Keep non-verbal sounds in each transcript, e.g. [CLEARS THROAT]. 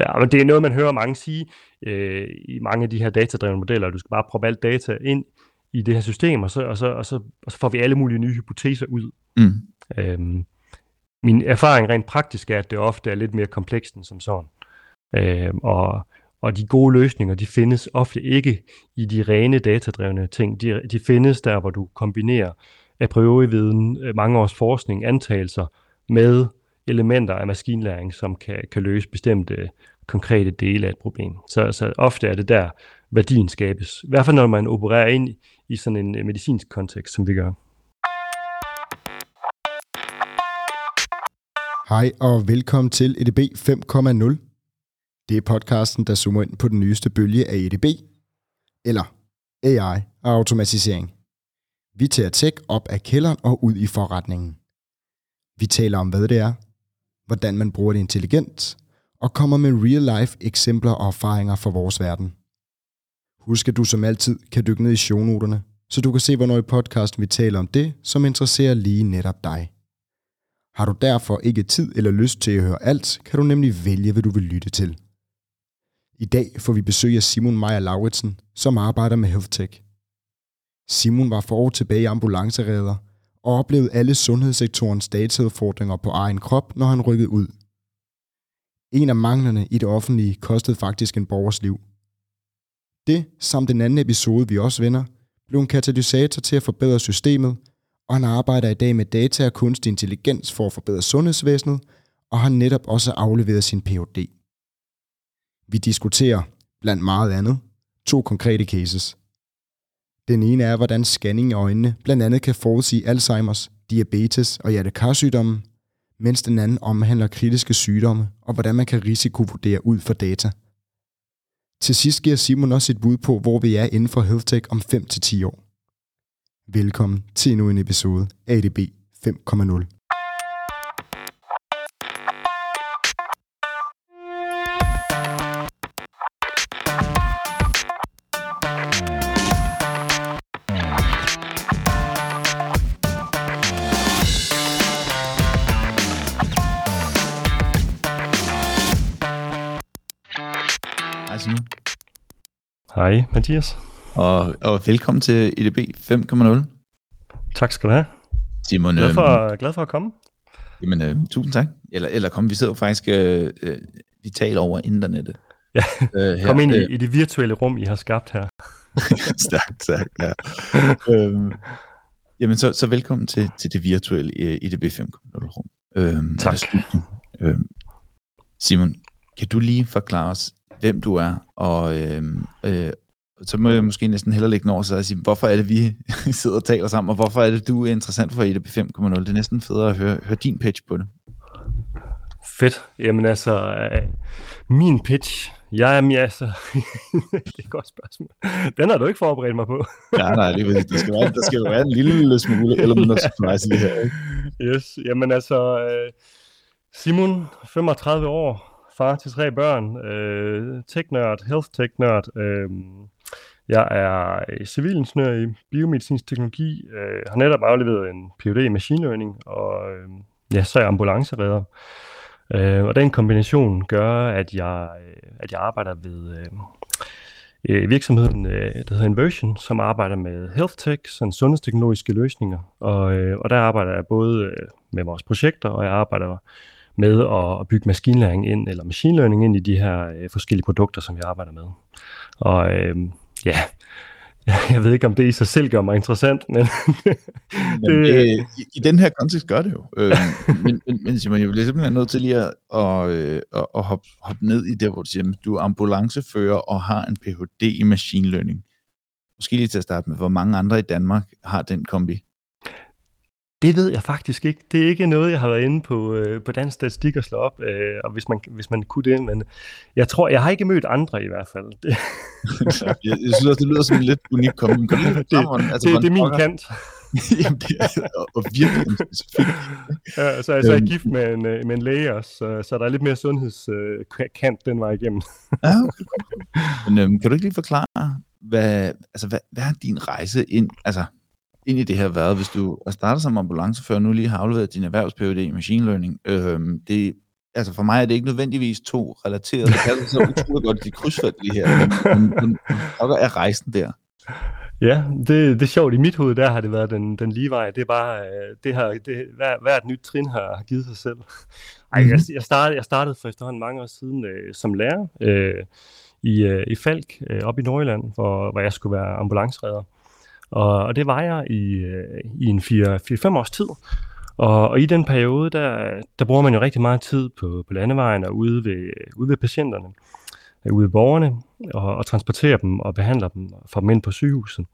Ja, men det er noget, man hører mange sige øh, i mange af de her datadrevne modeller. Du skal bare proppe alt data ind i det her system, og så, og så, og så, og så får vi alle mulige nye hypoteser ud. Mm. Øhm, min erfaring rent praktisk er, at det ofte er lidt mere komplekst end som sådan. Øhm, og, og de gode løsninger, de findes ofte ikke i de rene datadrevne ting. De, de findes der, hvor du kombinerer a priori viden, øh, mange års forskning, antagelser med elementer af maskinlæring, som kan, kan løse bestemte konkrete dele af et problem. Så, så ofte er det der, værdien skabes. I hvert fald når man opererer ind i sådan en øh, medicinsk kontekst, som vi gør. Hej og velkommen til EDB 5.0. Det er podcasten, der zoomer ind på den nyeste bølge af EDB, eller AI og automatisering. Vi tager tech op af kælderen og ud i forretningen. Vi taler om, hvad det er, hvordan man bruger det intelligent, og kommer med real-life eksempler og erfaringer fra vores verden. Husk, at du som altid kan dykke ned i shownoterne, så du kan se, hvornår i podcasten vi taler om det, som interesserer lige netop dig. Har du derfor ikke tid eller lyst til at høre alt, kan du nemlig vælge, hvad du vil lytte til. I dag får vi besøg af Simon Meyer Lauritsen, som arbejder med HealthTech. Simon var for år tilbage ambulanceredder og oplevede alle sundhedssektorens dataudfordringer på egen krop, når han rykkede ud. En af manglerne i det offentlige kostede faktisk en borgers liv. Det, samt den anden episode, vi også vender, blev en katalysator til at forbedre systemet, og han arbejder i dag med data og kunstig intelligens for at forbedre sundhedsvæsenet, og har netop også afleveret sin Ph.D. Vi diskuterer, blandt meget andet, to konkrete cases. Den ene er, hvordan scanning i øjnene blandt andet kan forudsige Alzheimer's, diabetes og hjertekarsygdomme, mens den anden omhandler kritiske sygdomme og hvordan man kan risikovurdere ud for data. Til sidst giver Simon også et bud på, hvor vi er inden for HealthTech om 5-10 år. Velkommen til endnu en episode af ADB 5.0. Hej Mathias. Og, og velkommen til EDB 5.0. Tak skal du have. Simon, glad for, øh, glad for at komme. Jamen, øh, tusind tak. Eller, eller kom, vi sidder faktisk, øh, øh, vi taler over internettet. Ja, [LAUGHS] øh, her, kom ind i, øh, i det virtuelle rum, I har skabt her. [LAUGHS] stærkt, stærkt, ja. øhm, jamen, så, så velkommen til, til det virtuelle øh, EDB 5.0 rum. Øhm, tak. Øhm, Simon, kan du lige forklare os, hvem du er, og øh, øh, så må jeg måske næsten hellere lægge over og sige, hvorfor er det, vi [LAUGHS] sidder og taler sammen, og hvorfor er det, du er interessant for EDB 5.0? Det er næsten federe at høre, høre din pitch på det. Fedt. Jamen altså, øh, min pitch, jeg er mere altså, [LAUGHS] det er et godt spørgsmål. Den har du ikke forberedt mig på. ja, [LAUGHS] nej, det, det skal være, der skal jo være en lille smule element of surprise i det her. Ikke? Yes, jamen altså, øh, Simon, 35 år, far til tre børn, øh, tech-nørd, health-tech-nørd. Øh, jeg er civilingeniør i biomedicinsk teknologi, øh, har netop afleveret en Ph.D. i machine learning, og øh, ja, så er jeg ambulanceredder. Øh, og den kombination gør, at jeg, øh, at jeg arbejder ved øh, øh virksomheden, øh, der hedder Inversion, som arbejder med health tech, sådan sundhedsteknologiske løsninger. Og, øh, og der arbejder jeg både øh, med vores projekter, og jeg arbejder med at, bygge maskinlæring ind, eller machine learning ind i de her øh, forskellige produkter, som vi arbejder med. Og øh, ja, [LAUGHS] jeg ved ikke, om det i sig selv gør mig interessant, men... [LAUGHS] det, øh, i, I den her kontekst gør det jo. Øh, men, men, men Simon, jeg bliver simpelthen nødt til lige at, at, øh, at, at hoppe, hoppe ned i det, hvor du siger, at du er ambulancefører og har en Ph.D. i machine learning. Måske lige til at starte med, hvor mange andre i Danmark har den kombi? Det ved jeg faktisk ikke. Det er ikke noget, jeg har været inde på, øh, på dansk statistik og slå op, øh, og hvis man, hvis man kunne det, men jeg tror, jeg har ikke mødt andre i hvert fald. Det. [LAUGHS] jeg, jeg synes også, det lyder som en lidt unik kommen. Det, altså, det, det er min kant. [LAUGHS] Jamen, det er og virkelig specifikt. ja, så altså, jeg er gift med en, øh, med en læge også, så, så der er lidt mere sundhedskant den vej igennem. ja, okay. Men øhm, kan du ikke lige forklare, hvad, altså, hvad, hvad er din rejse ind, altså ind i det her været, hvis du er startet som ambulancefører, nu lige har afleveret din erhvervs i machine learning. Øh, det altså for mig er det ikke nødvendigvis to relaterede. [LAUGHS] Det passer så utroligt godt i krydsfelt lige her. Men, men, men er rejsen der? Ja, det, det er sjovt. I mit hoved, der har det været den, den lige vej. Det er bare, øh, det har, det, hver, hvert nyt trin har, har givet sig selv. Ej, jeg, jeg, startede, jeg startede for efterhånden mange år siden øh, som lærer øh, i, øh, i Falk, øh, op i Nordjylland, hvor, hvor jeg skulle være ambulanceredder. Og, og det var jeg i, øh, i en 4-5 års tid. Og, og i den periode, der, der bruger man jo rigtig meget tid på, på landevejen og ude ved, ude ved patienterne, øh, ude ved borgerne, og, og transporterer dem og behandler dem og får dem ind på sygehuset.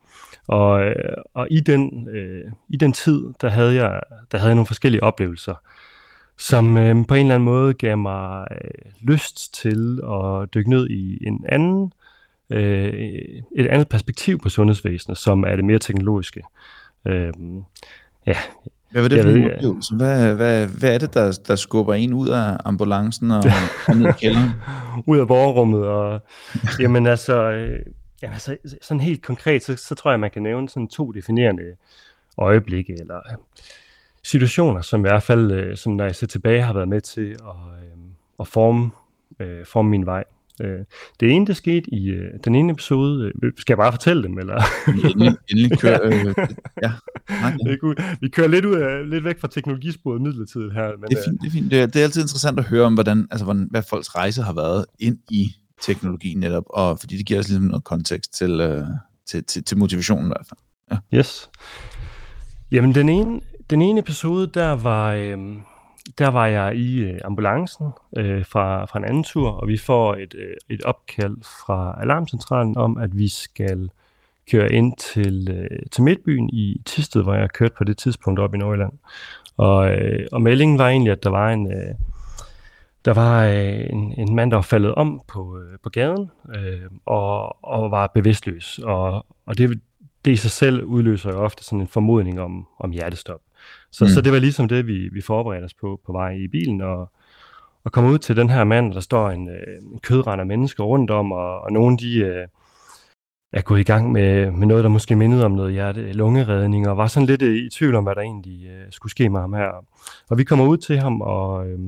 Og, øh, og i, den, øh, i den tid, der havde, jeg, der havde jeg nogle forskellige oplevelser, som øh, på en eller anden måde gav mig øh, lyst til at dykke ned i en anden, øh, et andet perspektiv på sundhedsvæsenet, som er det mere teknologiske. Øh, ja, hvad var det for en oplevelse? Hvad, hvad, hvad er det, der, der skubber en ud af ambulancen og, og [LAUGHS] ned i kælderen? ud af borgerrummet. Og, jamen altså, øh, jamen altså, sådan helt konkret, så, så tror jeg, man kan nævne sådan to definerende øjeblikke, eller situationer, som i hvert fald, øh, som når jeg ser tilbage, har været med til at, øh, at forme, øh, forme min vej. Øh, det ene, der skete i øh, den ene episode, øh, skal jeg bare fortælle dem, eller? endelig, endelig kør, øh, [LAUGHS] ja. Nej, ja. Det er Vi kører lidt, ud af, lidt væk fra teknologisporet midlertidigt her. Men, det er fint, det er fint. Det er, det er altid interessant at høre om, hvordan, altså, hvordan, hvad folks rejse har været ind i teknologien netop, og fordi det giver os ligesom noget kontekst til, øh, til, til, til motivationen i hvert fald. Ja. Yes. Jamen, den ene, den ene episode, der var... Øh, der var jeg i øh, ambulancen øh, fra, fra en anden tur, og vi får et, øh, et opkald fra alarmcentralen om, at vi skal køre ind til, øh, til Midtbyen i Tisted, hvor jeg kørte på det tidspunkt op i Nordjylland. Og, øh, og meldingen var egentlig, at der var en, øh, der var øh, en, en mand, der var faldet om på, øh, på gaden øh, og, og var bevidstløs. Og, og det, det i sig selv udløser jo ofte sådan en formodning om, om hjertestop. Så, mm. så det var ligesom det, vi, vi forberedte os på på vej i bilen, og, og komme ud til den her mand, der står en, øh, en kødrand af mennesker rundt om, og, og nogle de øh, er gået i gang med, med noget, der måske mindede om noget hjerte-lungeredning, og var sådan lidt øh, i tvivl om, hvad der egentlig øh, skulle ske med ham her. Og vi kommer ud til ham, og... Øh,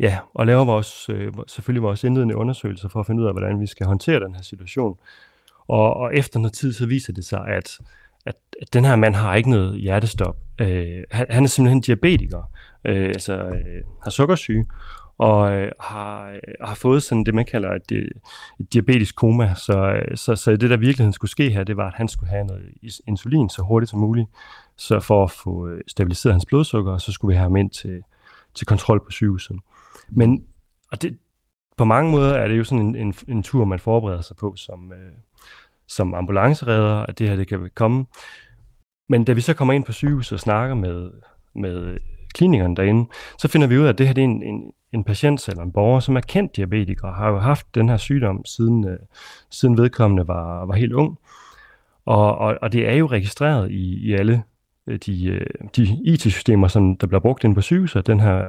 ja, og laver vores, øh, selvfølgelig vores indledende undersøgelser for at finde ud af, hvordan vi skal håndtere den her situation. Og, og efter noget tid, så viser det sig, at at, at den her mand har ikke noget hjertestop. Øh, han, han er simpelthen diabetiker, øh, altså øh, har sukkersyge, og øh, har, øh, har fået sådan det, man kalder et, øh, et diabetisk koma. Så, øh, så, så det, der virkeligheden skulle ske her, det var, at han skulle have noget insulin så hurtigt som muligt, så for at få øh, stabiliseret hans blodsukker, så skulle vi have ham ind til, til kontrol på sygehuset. Men og det, på mange måder er det jo sådan en, en, en tur, man forbereder sig på som, øh, som ambulanceredder, at det her det kan komme. Men da vi så kommer ind på sygehuset og snakker med, med klinikeren derinde, så finder vi ud af, at det her det er en, en, en patient eller en borger, som er kendt diabetiker, har jo haft den her sygdom siden, øh, siden vedkommende var, var helt ung. Og, og, og det er jo registreret i, i alle øh, de, øh, de IT-systemer, som der bliver brugt ind på sygehuset, den her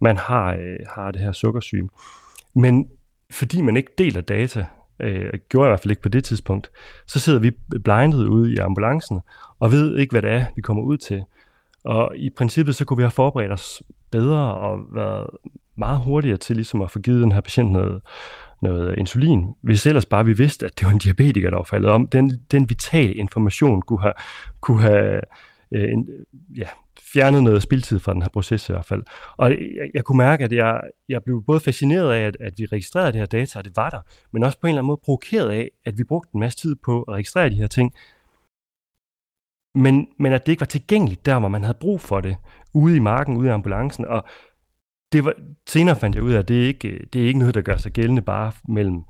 man har, øh, har det her sukkersyge. Men fordi man ikke deler data øh, gjorde jeg i hvert fald ikke på det tidspunkt, så sidder vi blindet ude i ambulancen, og ved ikke, hvad det er, vi kommer ud til. Og i princippet, så kunne vi have forberedt os bedre og været meget hurtigere til ligesom at få givet den her patient noget, noget insulin, hvis ellers bare vi vidste, at det var en diabetiker, der var faldet om. Den, den vitale information kunne have, kunne have øh, en, ja, fjernet noget spildtid fra den her proces i hvert fald. Og jeg, jeg kunne mærke, at jeg, jeg blev både fascineret af, at, at vi registrerede det her data, og det var der, men også på en eller anden måde provokeret af, at vi brugte en masse tid på at registrere de her ting, men, men at det ikke var tilgængeligt der, hvor man havde brug for det, ude i marken, ude i ambulancen, og det var, senere fandt jeg ud af, at det ikke det er ikke noget, der gør sig gældende bare mellem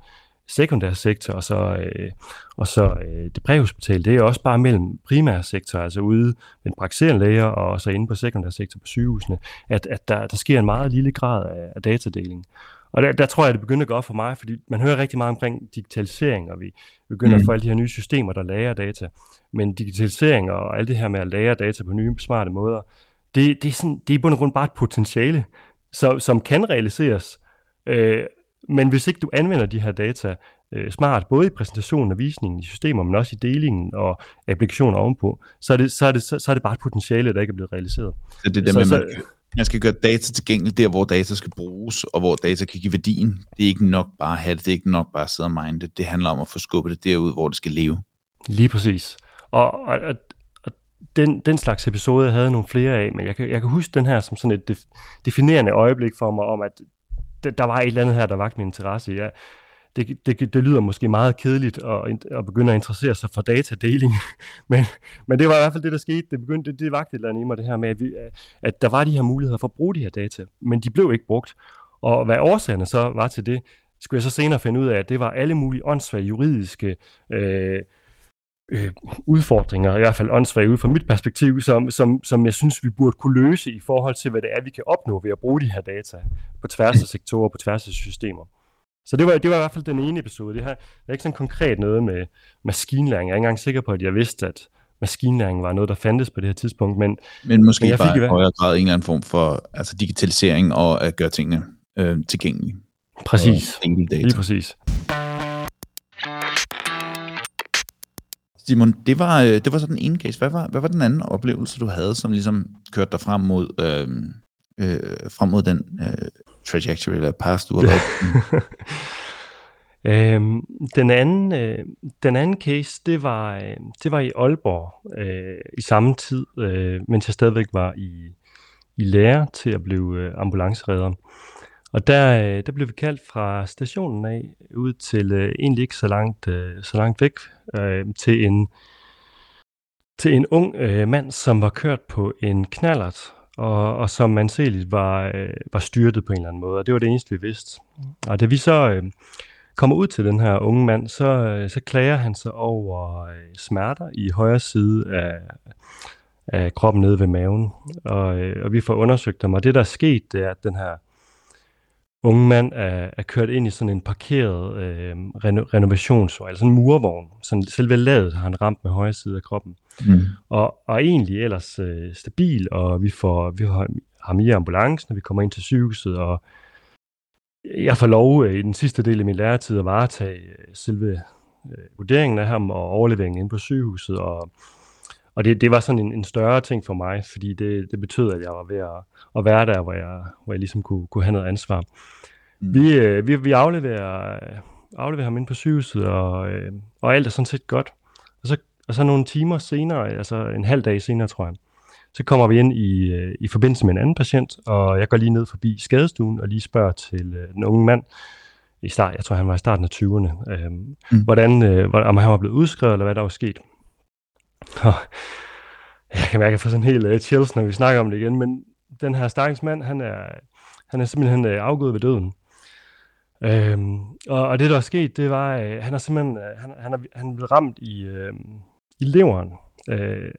sekundær sektor og så, øh, og så øh, det præhospital, det er også bare mellem primær sektor, altså ude med praktiserende læger og så inde på sekundær sektor på sygehusene, at, at der, der sker en meget lille grad af, af datadeling. Og der, der tror jeg, det begynder at gå op for mig, fordi man hører rigtig meget omkring digitalisering, og vi begynder mm. at få alle de her nye systemer, der lærer data. Men digitalisering og alt det her med at lære data på nye, smarte måder, det, det, er, sådan, det er i bund og grund bare et potentiale, så, som kan realiseres. Øh, men hvis ikke du anvender de her data øh, smart, både i præsentationen og visningen i systemer, men også i delingen og applikationer ovenpå, så er det, så er det, så, så er det bare et potentiale, der ikke er blevet realiseret. Så det der så, med, så, man, Man skal gøre data tilgængeligt der, hvor data skal bruges, og hvor data kan give værdien. Det er ikke nok bare at have det, det er ikke nok bare at sidde og mine det. Det handler om at få skubbet det derud, hvor det skal leve. Lige præcis. Og, og, og den, den slags episode jeg havde nogle flere af, men jeg kan, jeg kan huske den her som sådan et def, definerende øjeblik for mig om, at der var et eller andet her, der vagt min interesse. Ja, det, det, det lyder måske meget kedeligt at, at begynde at interessere sig for datadeling, [LAUGHS] men, men det var i hvert fald det, der skete. Det, begyndte, det, det vagte et eller andet i mig, det her med, at, vi, at der var de her muligheder for at bruge de her data, men de blev ikke brugt. Og hvad årsagerne så var til det, skulle jeg så senere finde ud af, at det var alle mulige åndssvage juridiske øh, øh, udfordringer, i hvert fald åndssvage ud fra mit perspektiv, som, som, som jeg synes, vi burde kunne løse i forhold til, hvad det er, vi kan opnå ved at bruge de her data på tværs af sektorer, på tværs af systemer. Så det var, det var i hvert fald den ene episode. Det, her, det er ikke sådan konkret noget med maskinlæring. Jeg er ikke engang sikker på, at jeg vidste, at maskinlæring var noget, der fandtes på det her tidspunkt. Men, men måske men jeg bare i højere grad en eller anden form for altså digitalisering og at gøre tingene øh, tilgængelige. Præcis. Lige præcis. Simon, det var, øh, det var så den ene case. Hvad var, hvad var den anden oplevelse, du havde, som ligesom kørte dig frem mod, øh, øh, frem mod den øh, trajectory eller path, du har været [LAUGHS] øhm, den, anden, øh, den anden case, det var, øh, det var i Aalborg øh, i samme tid, øh, mens jeg stadigvæk var i, i lære til at blive øh, ambulanceredder. Og der, øh, der blev vi kaldt fra stationen af ud til øh, egentlig ikke så langt, øh, så langt væk øh, til en til en ung øh, mand, som var kørt på en knallert, og, og som anseligt var, øh, var styrtet på en eller anden måde, og det var det eneste, vi vidste. Og da vi så øh, kommer ud til den her unge mand, så, øh, så klager han sig over øh, smerter i højre side af, af kroppen nede ved maven, og, øh, og vi får undersøgt dem, og det der er sket, det er, at den her unge mand er, er kørt ind i sådan en parkeret øh, reno, renovationsvogn, altså en murvogn. Sådan selve ladet har han ramt med højre side af kroppen. Mm. Og, og egentlig ellers øh, stabil, og vi får, vi har ham i ambulancen, når vi kommer ind til sygehuset, og jeg får lov øh, i den sidste del af min læretid at varetage øh, selve øh, vurderingen af ham og overleveringen ind på sygehuset, og, og det, det var sådan en, en større ting for mig, fordi det, det betød, at jeg var ved at, at være der, hvor jeg, hvor jeg ligesom kunne, kunne have noget ansvar. Mm. Vi, øh, vi, vi afleverer, afleverer ham ind på sygehuset, og, øh, og alt er sådan set godt. Og så, og så nogle timer senere, altså en halv dag senere, tror jeg, så kommer vi ind i, øh, i forbindelse med en anden patient, og jeg går lige ned forbi skadestuen og lige spørger til øh, den unge mand, i start, jeg tror han var i starten af 20'erne, øh, mm. hvordan, øh, om han var blevet udskrevet, eller hvad der var sket. Og jeg kan mærke, at jeg får sådan helt uh, chills, når vi snakker om det igen, men den her stakkels mand, han er, han er simpelthen uh, afgået ved døden. Øhm, og, og det, der er sket, det var, uh, han er simpelthen, øh, han, han, er, han er blevet ramt i, øh, i leveren, øh,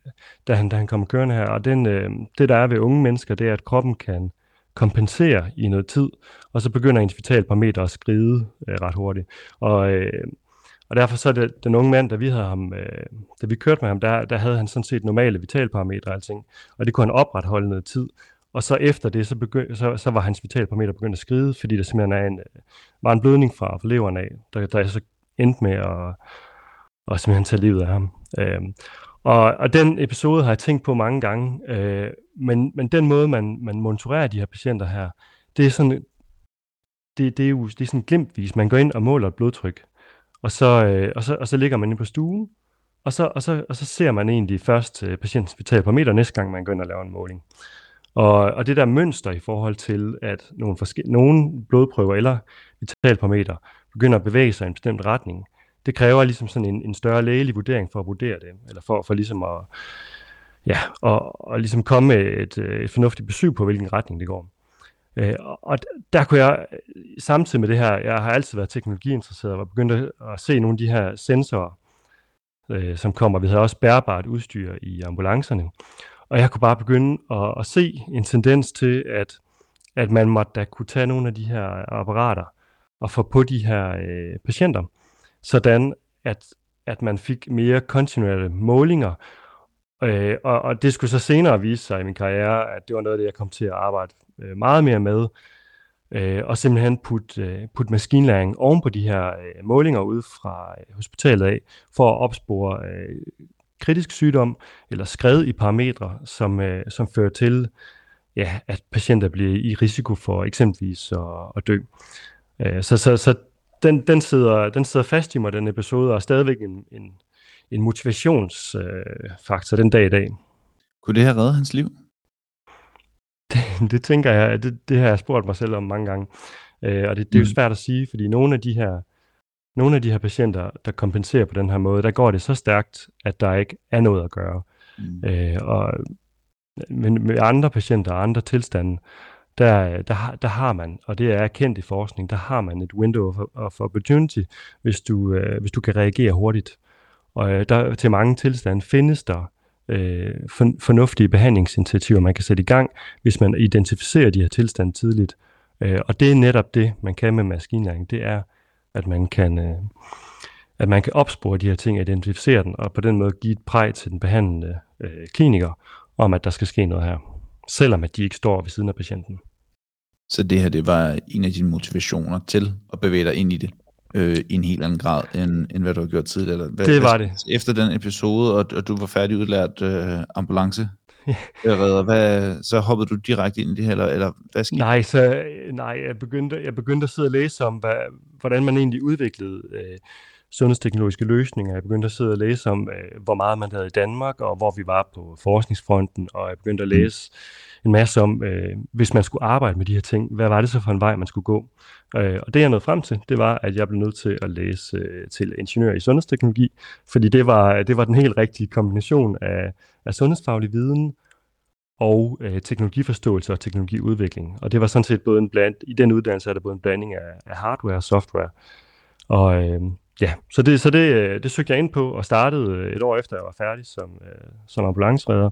da, han, da han kom kørende her. Og den, øh, det, der er ved unge mennesker, det er, at kroppen kan kompensere i noget tid, og så begynder ens vitalparametre at skride øh, ret hurtigt. Og, uh, og derfor så det den unge mand, da vi, havde ham, øh, da vi kørte med ham, der, der havde han sådan set normale vitalparametre og alting. Og det kunne han opretholde noget tid. Og så efter det, så, begynd, så, så var hans vitalparametre begyndt at skride, fordi der simpelthen er en, øh, var en blødning fra, fra leveren af, der, der så endte med at, at simpelthen tage livet af ham. Øh, og, og den episode har jeg tænkt på mange gange, øh, men, men den måde, man, man monitorerer de her patienter her, det er sådan, det, det er jo det er sådan glimtvis. Man går ind og måler et blodtryk, og så, øh, og så, og så ligger man inde på stuen, og så, og så, og så ser man egentlig først øh, patientens vitalparameter næste gang, man går ind og laver en måling. Og, og det der mønster i forhold til, at nogle, forske- nogle blodprøver eller vitalparameter begynder at bevæge sig i en bestemt retning, det kræver ligesom sådan en, en større lægelig vurdering for at vurdere det, eller for, for ligesom at, ja, og, og ligesom komme med et, øh, et fornuftigt besøg på, hvilken retning det går. Øh, og der kunne jeg, samtidig med det her, jeg har altid været teknologiinteresseret, og begyndt at se nogle af de her sensorer, øh, som kommer. Vi havde også bærbart udstyr i ambulancerne. Og jeg kunne bare begynde at, at se en tendens til, at, at man måtte da kunne tage nogle af de her apparater og få på de her øh, patienter, sådan at, at man fik mere kontinuerlige målinger. Øh, og, og det skulle så senere vise sig i min karriere, at det var noget af det, jeg kom til at arbejde øh, meget mere med, øh, og simpelthen putte øh, put maskinlæring oven på de her øh, målinger ud fra øh, hospitalet af, for at opspore øh, kritisk sygdom eller skred i parametre, som, øh, som fører til ja, at patienter bliver i risiko for eksempelvis at, at dø. Øh, så, så, så den, den, sidder, den sidder fast i mig, den episode, og er stadigvæk en, en, en motivationsfaktor øh, den dag i dag. Kunne det have reddet hans liv? Det, [LAUGHS] det tænker jeg, det, det har jeg spurgt mig selv om mange gange. Øh, og det, det er jo mm. svært at sige, fordi nogle af de her nogle af de her patienter, der kompenserer på den her måde, der går det så stærkt, at der ikke er noget at gøre. Mm. Øh, og, men med andre patienter og andre tilstande, der, der, der har man, og det er kendt i forskning, der har man et window of, of opportunity, hvis du, øh, hvis du kan reagere hurtigt. Og øh, der, til mange tilstande findes der øh, for, fornuftige behandlingsinitiativer, man kan sætte i gang, hvis man identificerer de her tilstande tidligt. Øh, og det er netop det, man kan med maskinlæring. Det er, at man kan, øh, at man kan opspore de her ting, identificere den, og på den måde give et præg til den behandlende øh, kliniker om, at der skal ske noget her, selvom at de ikke står ved siden af patienten. Så det her, det var en af dine motivationer til at bevæge dig ind i det? Øh, i en helt anden grad, end, end hvad du har gjort tidligere? Hvad, det var det. Efter den episode, og, og du var færdig udlært øh, ambulance, redder, hvad, så hoppede du direkte ind i det her, eller, eller hvad skete? Nej, så, nej jeg, begyndte, jeg begyndte at sidde og læse om, hvad, hvordan man egentlig udviklede øh, sundhedsteknologiske løsninger. Jeg begyndte at sidde og læse om, øh, hvor meget man havde i Danmark, og hvor vi var på forskningsfronten, og jeg begyndte at mm. læse mm en masse om, øh, hvis man skulle arbejde med de her ting, hvad var det så for en vej, man skulle gå? Øh, og det jeg nåede frem til, det var, at jeg blev nødt til at læse øh, til ingeniør i sundhedsteknologi, fordi det var, det var den helt rigtige kombination af, af sundhedsfaglig viden og øh, teknologiforståelse og teknologiudvikling. Og det var sådan set både en bland, i den uddannelse er der både en blanding af, af hardware og software. Og øh, ja, så det, så det, øh, det søgte jeg ind på og startede øh, et år efter, jeg var færdig som, øh, som ambulanceredder.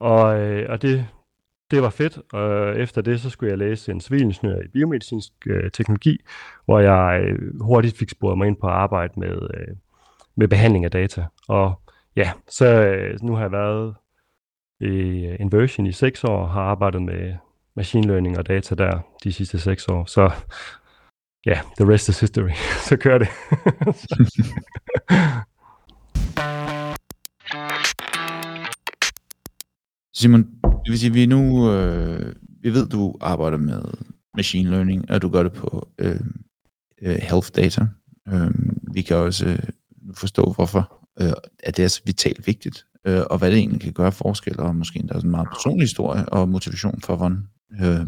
Og, øh, og det, det var fedt, og efter det, så skulle jeg læse en civilingeniør i biomedicinsk øh, teknologi, hvor jeg øh, hurtigt fik sporet mig ind på at arbejde med, øh, med behandling af data. Og ja, så øh, nu har jeg været i øh, Inversion i seks år, og har arbejdet med machine learning og data der de sidste seks år. Så ja, the rest is history. [LAUGHS] så kører det. [LAUGHS] [LAUGHS] Simon, det vil sige, vi nu, øh, vi ved, du arbejder med machine learning, og du gør det på øh, øh health data. Øh, vi kan også øh, forstå, hvorfor øh, at det er så vitalt vigtigt, øh, og hvad det egentlig kan gøre forskel, og måske endda en meget personlig historie og motivation for, hvordan, øh,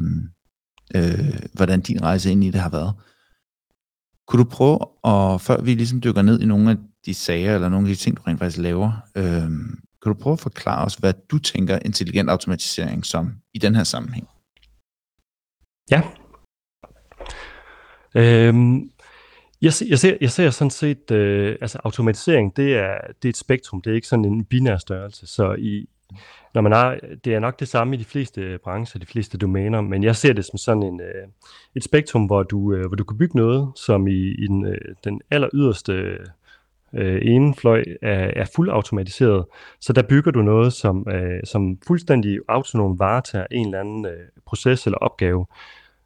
øh, hvordan din rejse ind i det har været. Kunne du prøve, at, før vi ligesom dykker ned i nogle af de sager, eller nogle af de ting, du rent faktisk laver, øh, kan du prøve at forklare os, hvad du tænker intelligent automatisering som i den her sammenhæng? Ja. Øhm, jeg, ser, jeg, ser, jeg ser sådan set, øh, altså automatisering, det er, det er et spektrum, det er ikke sådan en binær størrelse. Så i, når man er, det er nok det samme i de fleste øh, brancher, de fleste domæner, men jeg ser det som sådan en, øh, et spektrum, hvor du, øh, hvor du kan bygge noget, som i, i den, øh, den aller yderste øh, ene fløj er, er fuldautomatiseret, så der bygger du noget, som, øh, som fuldstændig autonom varetager en eller anden øh, proces eller opgave.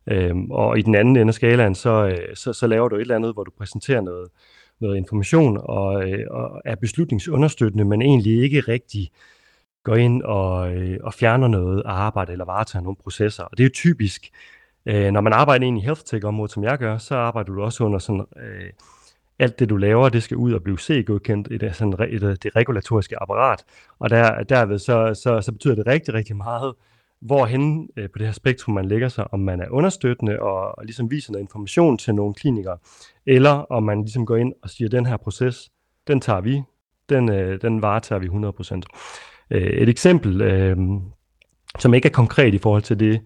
Øhm, og i den anden ende af skalaen, så, øh, så, så laver du et eller andet, hvor du præsenterer noget, noget information og, øh, og er beslutningsunderstøttende, men egentlig ikke rigtig går ind og, øh, og fjerner noget arbejde eller varetager nogle processer. Og det er jo typisk, øh, når man arbejder ind i health tech-området, som jeg gør, så arbejder du også under sådan øh, alt det, du laver, det skal ud og blive C-godkendt i det, sådan, i det, det regulatoriske apparat. Og der, derved så, så, så betyder det rigtig, rigtig meget, hvorhen øh, på det her spektrum man lægger sig, om man er understøttende og, og ligesom viser noget information til nogle klinikere, eller om man ligesom går ind og siger, den her proces, den tager vi, den, øh, den varetager vi 100%. Øh, et eksempel, øh, som ikke er konkret i forhold til det,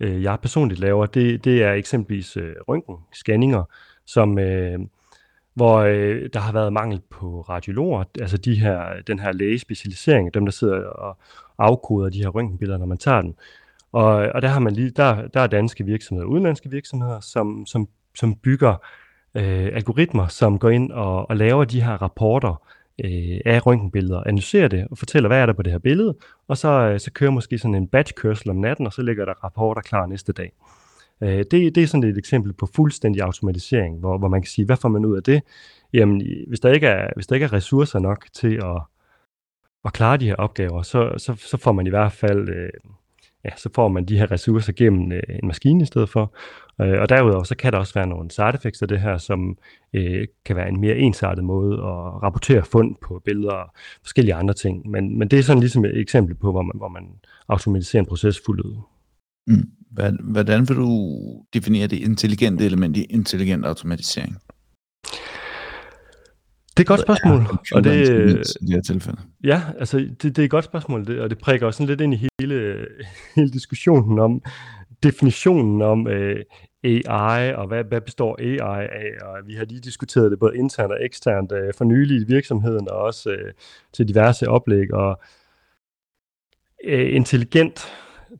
øh, jeg personligt laver, det, det er eksempelvis øh, røntgenscanninger, som, øh, hvor øh, der har været mangel på radiologer, altså de her, den her lægespecialisering, dem der sidder og afkoder de her røntgenbilleder, når man tager den. Og, og der har man lige, der, der er danske virksomheder, udenlandske virksomheder, som, som, som bygger øh, algoritmer, som går ind og, og laver de her rapporter øh, af røntgenbilleder, analyserer det og fortæller, hvad er der på det her billede, og så, øh, så kører måske sådan en batchkørsel om natten, og så ligger der rapporter klar næste dag. Øh, det, det er sådan et eksempel på fuldstændig automatisering, hvor, hvor man kan sige, hvad får man ud af det? Jamen, hvis der ikke er, hvis der ikke er ressourcer nok til at, at klare de her opgaver, så, så, så får man i hvert fald øh, ja, så får man de her ressourcer gennem øh, en maskine i stedet for. Øh, og derudover så kan der også være nogle side effects af det her, som øh, kan være en mere ensartet måde at rapportere fund på billeder og forskellige andre ting. Men, men det er sådan ligesom et eksempel på, hvor man, hvor man automatiserer en proces fuldt ud. Mm. Hvordan vil du definere det intelligente element i intelligent automatisering? Det er et godt spørgsmål. Og det, i det her tilfælde. Ja, altså det, det er et godt spørgsmål, det, og det prikker også sådan lidt ind i hele, [LAUGHS] hele diskussionen om definitionen om øh, AI, og hvad, hvad består AI af, og vi har lige diskuteret det både internt og eksternt øh, for nylig i virksomheden, og også øh, til diverse oplæg, og øh, intelligent,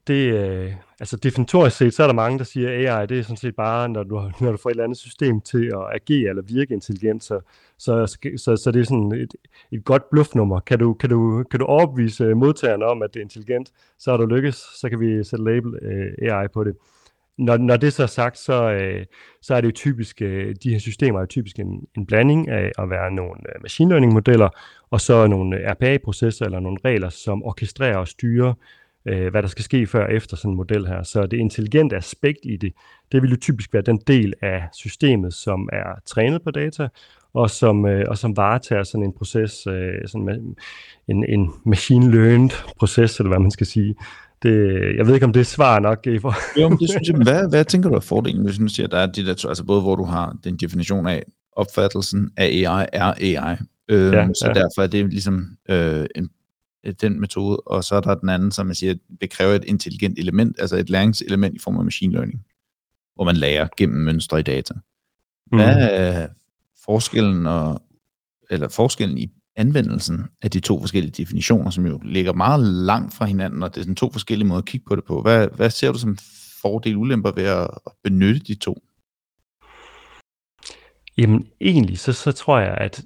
det, øh, altså definitorisk set, så er der mange, der siger, at AI, det er sådan set bare, når du, [LAUGHS] når du får et eller andet system til at agere eller virke intelligent, så, så, så, så, det er sådan et, et godt bluffnummer. Kan du, kan, du, kan du overbevise øh, modtagerne om, at det er intelligent, så er du lykkes, så kan vi sætte label øh, AI på det. Når, når det så er sagt, så, øh, så er det jo typisk, de her systemer er typisk en, en blanding af at være nogle machine learning modeller, og så nogle RPA-processer eller nogle regler, som orkestrerer og styrer øh, hvad der skal ske før og efter sådan en model her. Så det intelligente aspekt i det, det vil jo typisk være den del af systemet, som er trænet på data, og som, øh, og som varetager sådan en proces, øh, sådan en, en machine learned proces, eller hvad man skal sige. Det, jeg ved ikke, om det er svar nok. For... jo, men det synes jeg, hvad, [LAUGHS] hvad tænker du er fordelen, hvis du siger, at der er de der, altså både hvor du har den definition af, opfattelsen af AI er AI, øh, ja, så ja. derfor er det ligesom øh, en Øh, den metode, og så er der den anden, som man siger, det kræver et intelligent element, altså et læringselement i form af machine learning, hvor man lærer gennem mønstre i data. Hvad mm. er forskellen, og, eller forskellen i anvendelsen af de to forskellige definitioner, som jo ligger meget langt fra hinanden, og det er sådan to forskellige måder at kigge på det på. Hvad, hvad ser du som fordel ulemper ved at benytte de to? Jamen egentlig, så, så tror jeg, at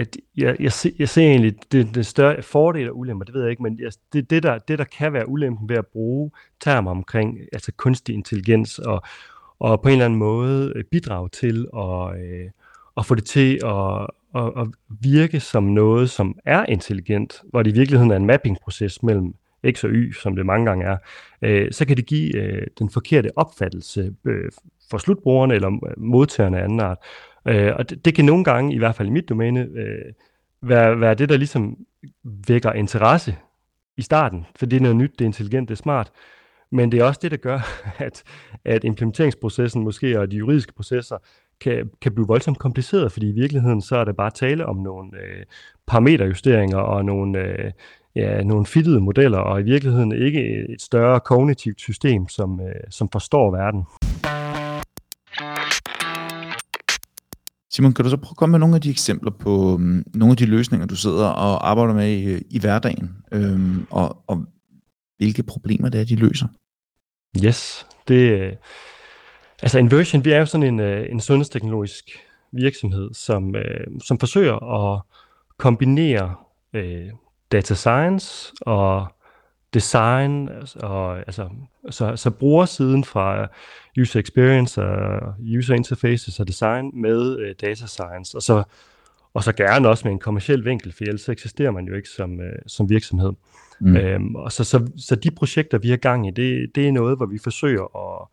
at jeg, jeg, se, jeg ser egentlig det, det større fordel og ulemper, det ved jeg ikke, men jeg, det, det, der, det, der kan være ulempen ved at bruge termer omkring altså kunstig intelligens og, og på en eller anden måde øh, bidrage til at, øh, at få det til at, at, at virke som noget, som er intelligent, hvor det i virkeligheden er en mappingproces mellem X og Y, som det mange gange er, øh, så kan det give øh, den forkerte opfattelse øh, for slutbrugerne eller øh, modtagerne af anden art. Øh, og det, det kan nogle gange, i hvert fald i mit domæne, øh, være, være det, der ligesom vækker interesse i starten, for det er noget nyt, det er intelligent, det er smart. Men det er også det, der gør, [LAUGHS] at, at implementeringsprocessen måske og de juridiske processer kan, kan blive voldsomt kompliceret, fordi i virkeligheden så er det bare tale om nogle øh, parameterjusteringer og nogle, øh, ja, nogle fittede modeller, og i virkeligheden ikke et større kognitivt system, som, øh, som forstår verden. Simon, kan du så prøve at komme med nogle af de eksempler på um, nogle af de løsninger, du sidder og arbejder med i, øh, i hverdagen, øhm, og, og hvilke problemer det er, de løser? Yes, det øh, altså Inversion, vi er jo sådan en, øh, en sundhedsteknologisk virksomhed, som, øh, som forsøger at kombinere øh, data science og design, og, altså, så, så brugersiden fra user experience og user interfaces og design med uh, data science, og så, og så gerne også med en kommersiel vinkel, for ellers eksisterer man jo ikke som, uh, som virksomhed. Mm. Øhm, og så, så, så de projekter, vi har gang i, det, det er noget, hvor vi forsøger at,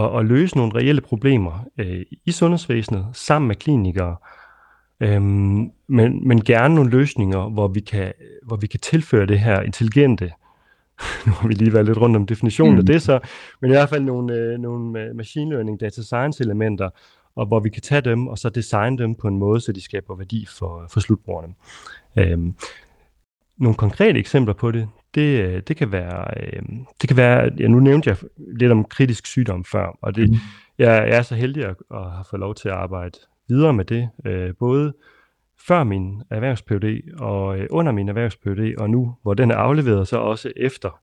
at, at løse nogle reelle problemer uh, i sundhedsvæsenet sammen med klinikere, Øhm, men, men gerne nogle løsninger, hvor vi, kan, hvor vi kan tilføre det her intelligente [LAUGHS] nu har vi lige været lidt rundt om definitionen mm. af det så, men i hvert fald nogle, øh, nogle machine learning, data science elementer, og hvor vi kan tage dem og så designe dem på en måde, så de skaber værdi for, for slutbrugerne. Øhm, nogle konkrete eksempler på det, det, øh, det kan være, øh, det kan være, ja, nu nævnte jeg lidt om kritisk sygdom før, og det, mm. jeg, jeg er så heldig at, at have fået lov til at arbejde videre med det, øh, både før min erhvervs og øh, under min erhvervs og nu, hvor den er afleveret, så også efter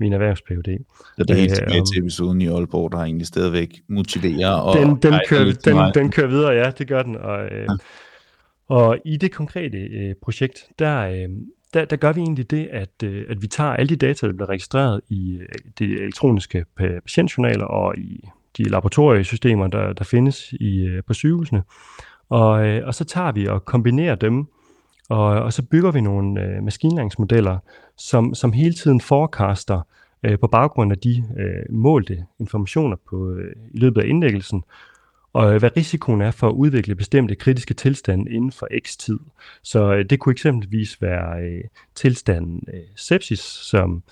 min erhvervs -PhD. Så det er helt tilbage til episoden i Aalborg, der egentlig stadigvæk motiverer og... Den, den, kører, den, den kører videre, ja, det gør den. Og, øh, ja. og i det konkrete øh, projekt, der, øh, der, der gør vi egentlig det, at, øh, at vi tager alle de data, der bliver registreret i øh, de elektroniske patientjournaler og i de laboratoriesystemer, der, der findes i, øh, på sygehusene, og, øh, og så tager vi og kombinerer dem, Og, og så bygger vi nogle øh, maskinlæringsmodeller, som, som hele tiden forecaster øh, på baggrund af de øh, målte informationer på, øh, i løbet af indlæggelsen, og øh, hvad risikoen er for at udvikle bestemte kritiske tilstande inden for x tid. Så øh, det kunne eksempelvis være øh, tilstanden øh, sepsis, som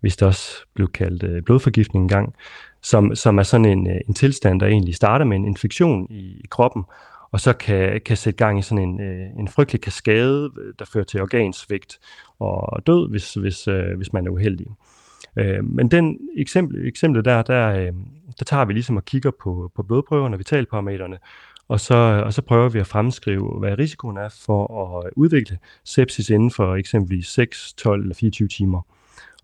hvis det også blev kaldt øh, blodforgiftning engang, som, som er sådan en, øh, en tilstand, der egentlig starter med en infektion i, i kroppen, og så kan, kan sætte gang i sådan en, øh, en frygtelig kaskade, øh, der fører til organsvigt og død, hvis, hvis, øh, hvis man er uheldig. Men den eksempel, eksempel der, der, der tager vi ligesom og kigger på, på blodprøverne, vitalparametrene, og så, og så prøver vi at fremskrive, hvad risikoen er for at udvikle sepsis inden for eksempelvis 6, 12 eller 24 timer.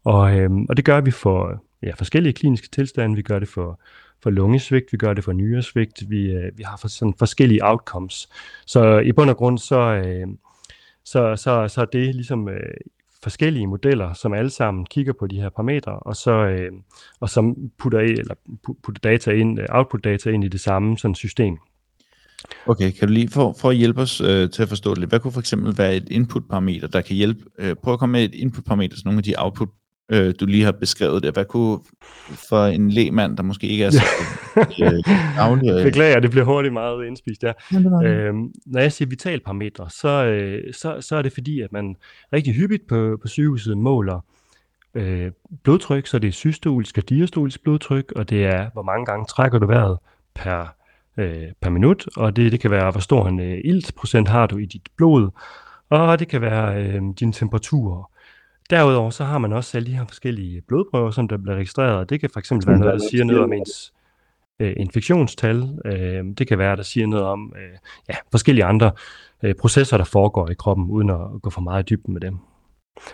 Og, og det gør vi for ja, forskellige kliniske tilstande. Vi gør det for, for lungesvigt, vi gør det for nyresvigt, vi, øh, vi har for, sådan forskellige outcomes. Så i bund og grund, så, øh, så, så, så er det ligesom øh, forskellige modeller, som alle sammen kigger på de her parametre, og så øh, og som putter, eller putter data ind, øh, output data ind i det samme sådan system. Okay, kan du lige for, for at hjælpe os øh, til at forstå det lidt, hvad kunne for eksempel være et input-parameter, der kan hjælpe, øh, prøv at komme med et input-parameter til nogle af de output øh, du lige har beskrevet det. Hvad kunne for en lægmand, der måske ikke er så øh, Øh... Beklager, det bliver hurtigt meget indspist der. Ja, øhm, når jeg siger vitalparametre, så, øh, så, så er det fordi, at man rigtig hyppigt på, på sygehuset måler øh, blodtryk, så det er systolisk og diastolisk blodtryk, og det er, hvor mange gange trækker du vejret per, øh, per minut, og det, det kan være, hvor stor en øh, iltprocent har du i dit blod, og det kan være øh, din temperatur, Derudover så har man også alle de her forskellige blodprøver, som der bliver registreret. Det kan fx være noget, der siger noget om ens øh, infektionstal. Øh, det kan være, der siger noget om øh, ja, forskellige andre øh, processer, der foregår i kroppen, uden at gå for meget i dybden med dem.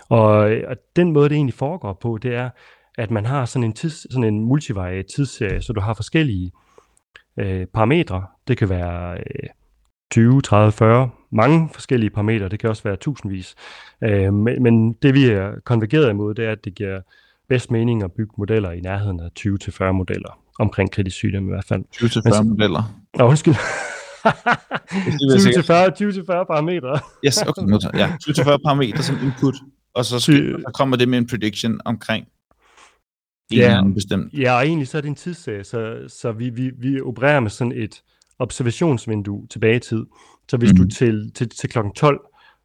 Og, og den måde, det egentlig foregår på, det er, at man har sådan en, tids, sådan en multivariat tidsserie, så du har forskellige øh, parametre. Det kan være øh, 20, 30, 40, mange forskellige parametre, det kan også være tusindvis. Øh, men, men det vi er konvergeret imod, det er, at det giver bedst mening at bygge modeller i nærheden af 20-40 modeller omkring kritisk sygdom i hvert fald. 20-40 modeller? Nå, undskyld. 20-40 parametre. yes, okay. Ja, 20-40 parametre som input, og så, så kommer det med en prediction omkring ja, bestemt. Ja, og egentlig så er det en tidsserie, så, så vi, vi, vi opererer med sådan et observationsvindue tilbage i tid. Så hvis mm. du mhm. til, til, til kl. 12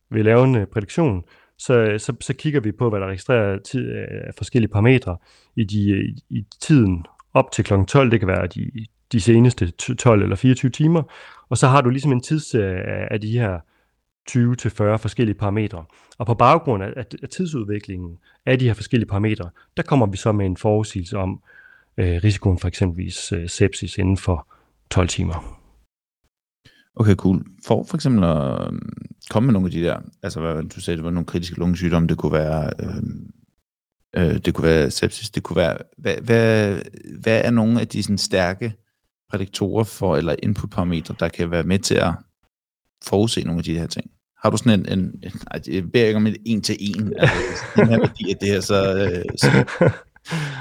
vil lave en uh, prædiktion, så, så, så kigger vi på, hvad der registrerer tid, af forskellige parametre i, de, i, i tiden op til kl. 12. Det kan være de, de seneste 12 eller 24 timer. Og så har du ligesom en tidsserie af, af de her 20-40 forskellige parametre. Og på baggrund af, af tidsudviklingen af de her forskellige parametre, der kommer vi så med en forudsigelse om øh, risikoen for eksempelvis øh, sepsis inden for 12 timer. Okay, cool. For for eksempel at øhm, komme med nogle af de der, altså hvad du sagde, det var nogle kritiske lungesygdomme, det kunne være, øh, øh, det kunne være sepsis, det kunne være, hvad, hvad, hvad er nogle af de sådan, stærke prædiktorer for, eller inputparametre, der kan være med til at forudse nogle af de her ting? Har du sådan en, en, en jeg beder ikke om et en til en, altså, den her værdi af det her, så, øh, så [LAUGHS]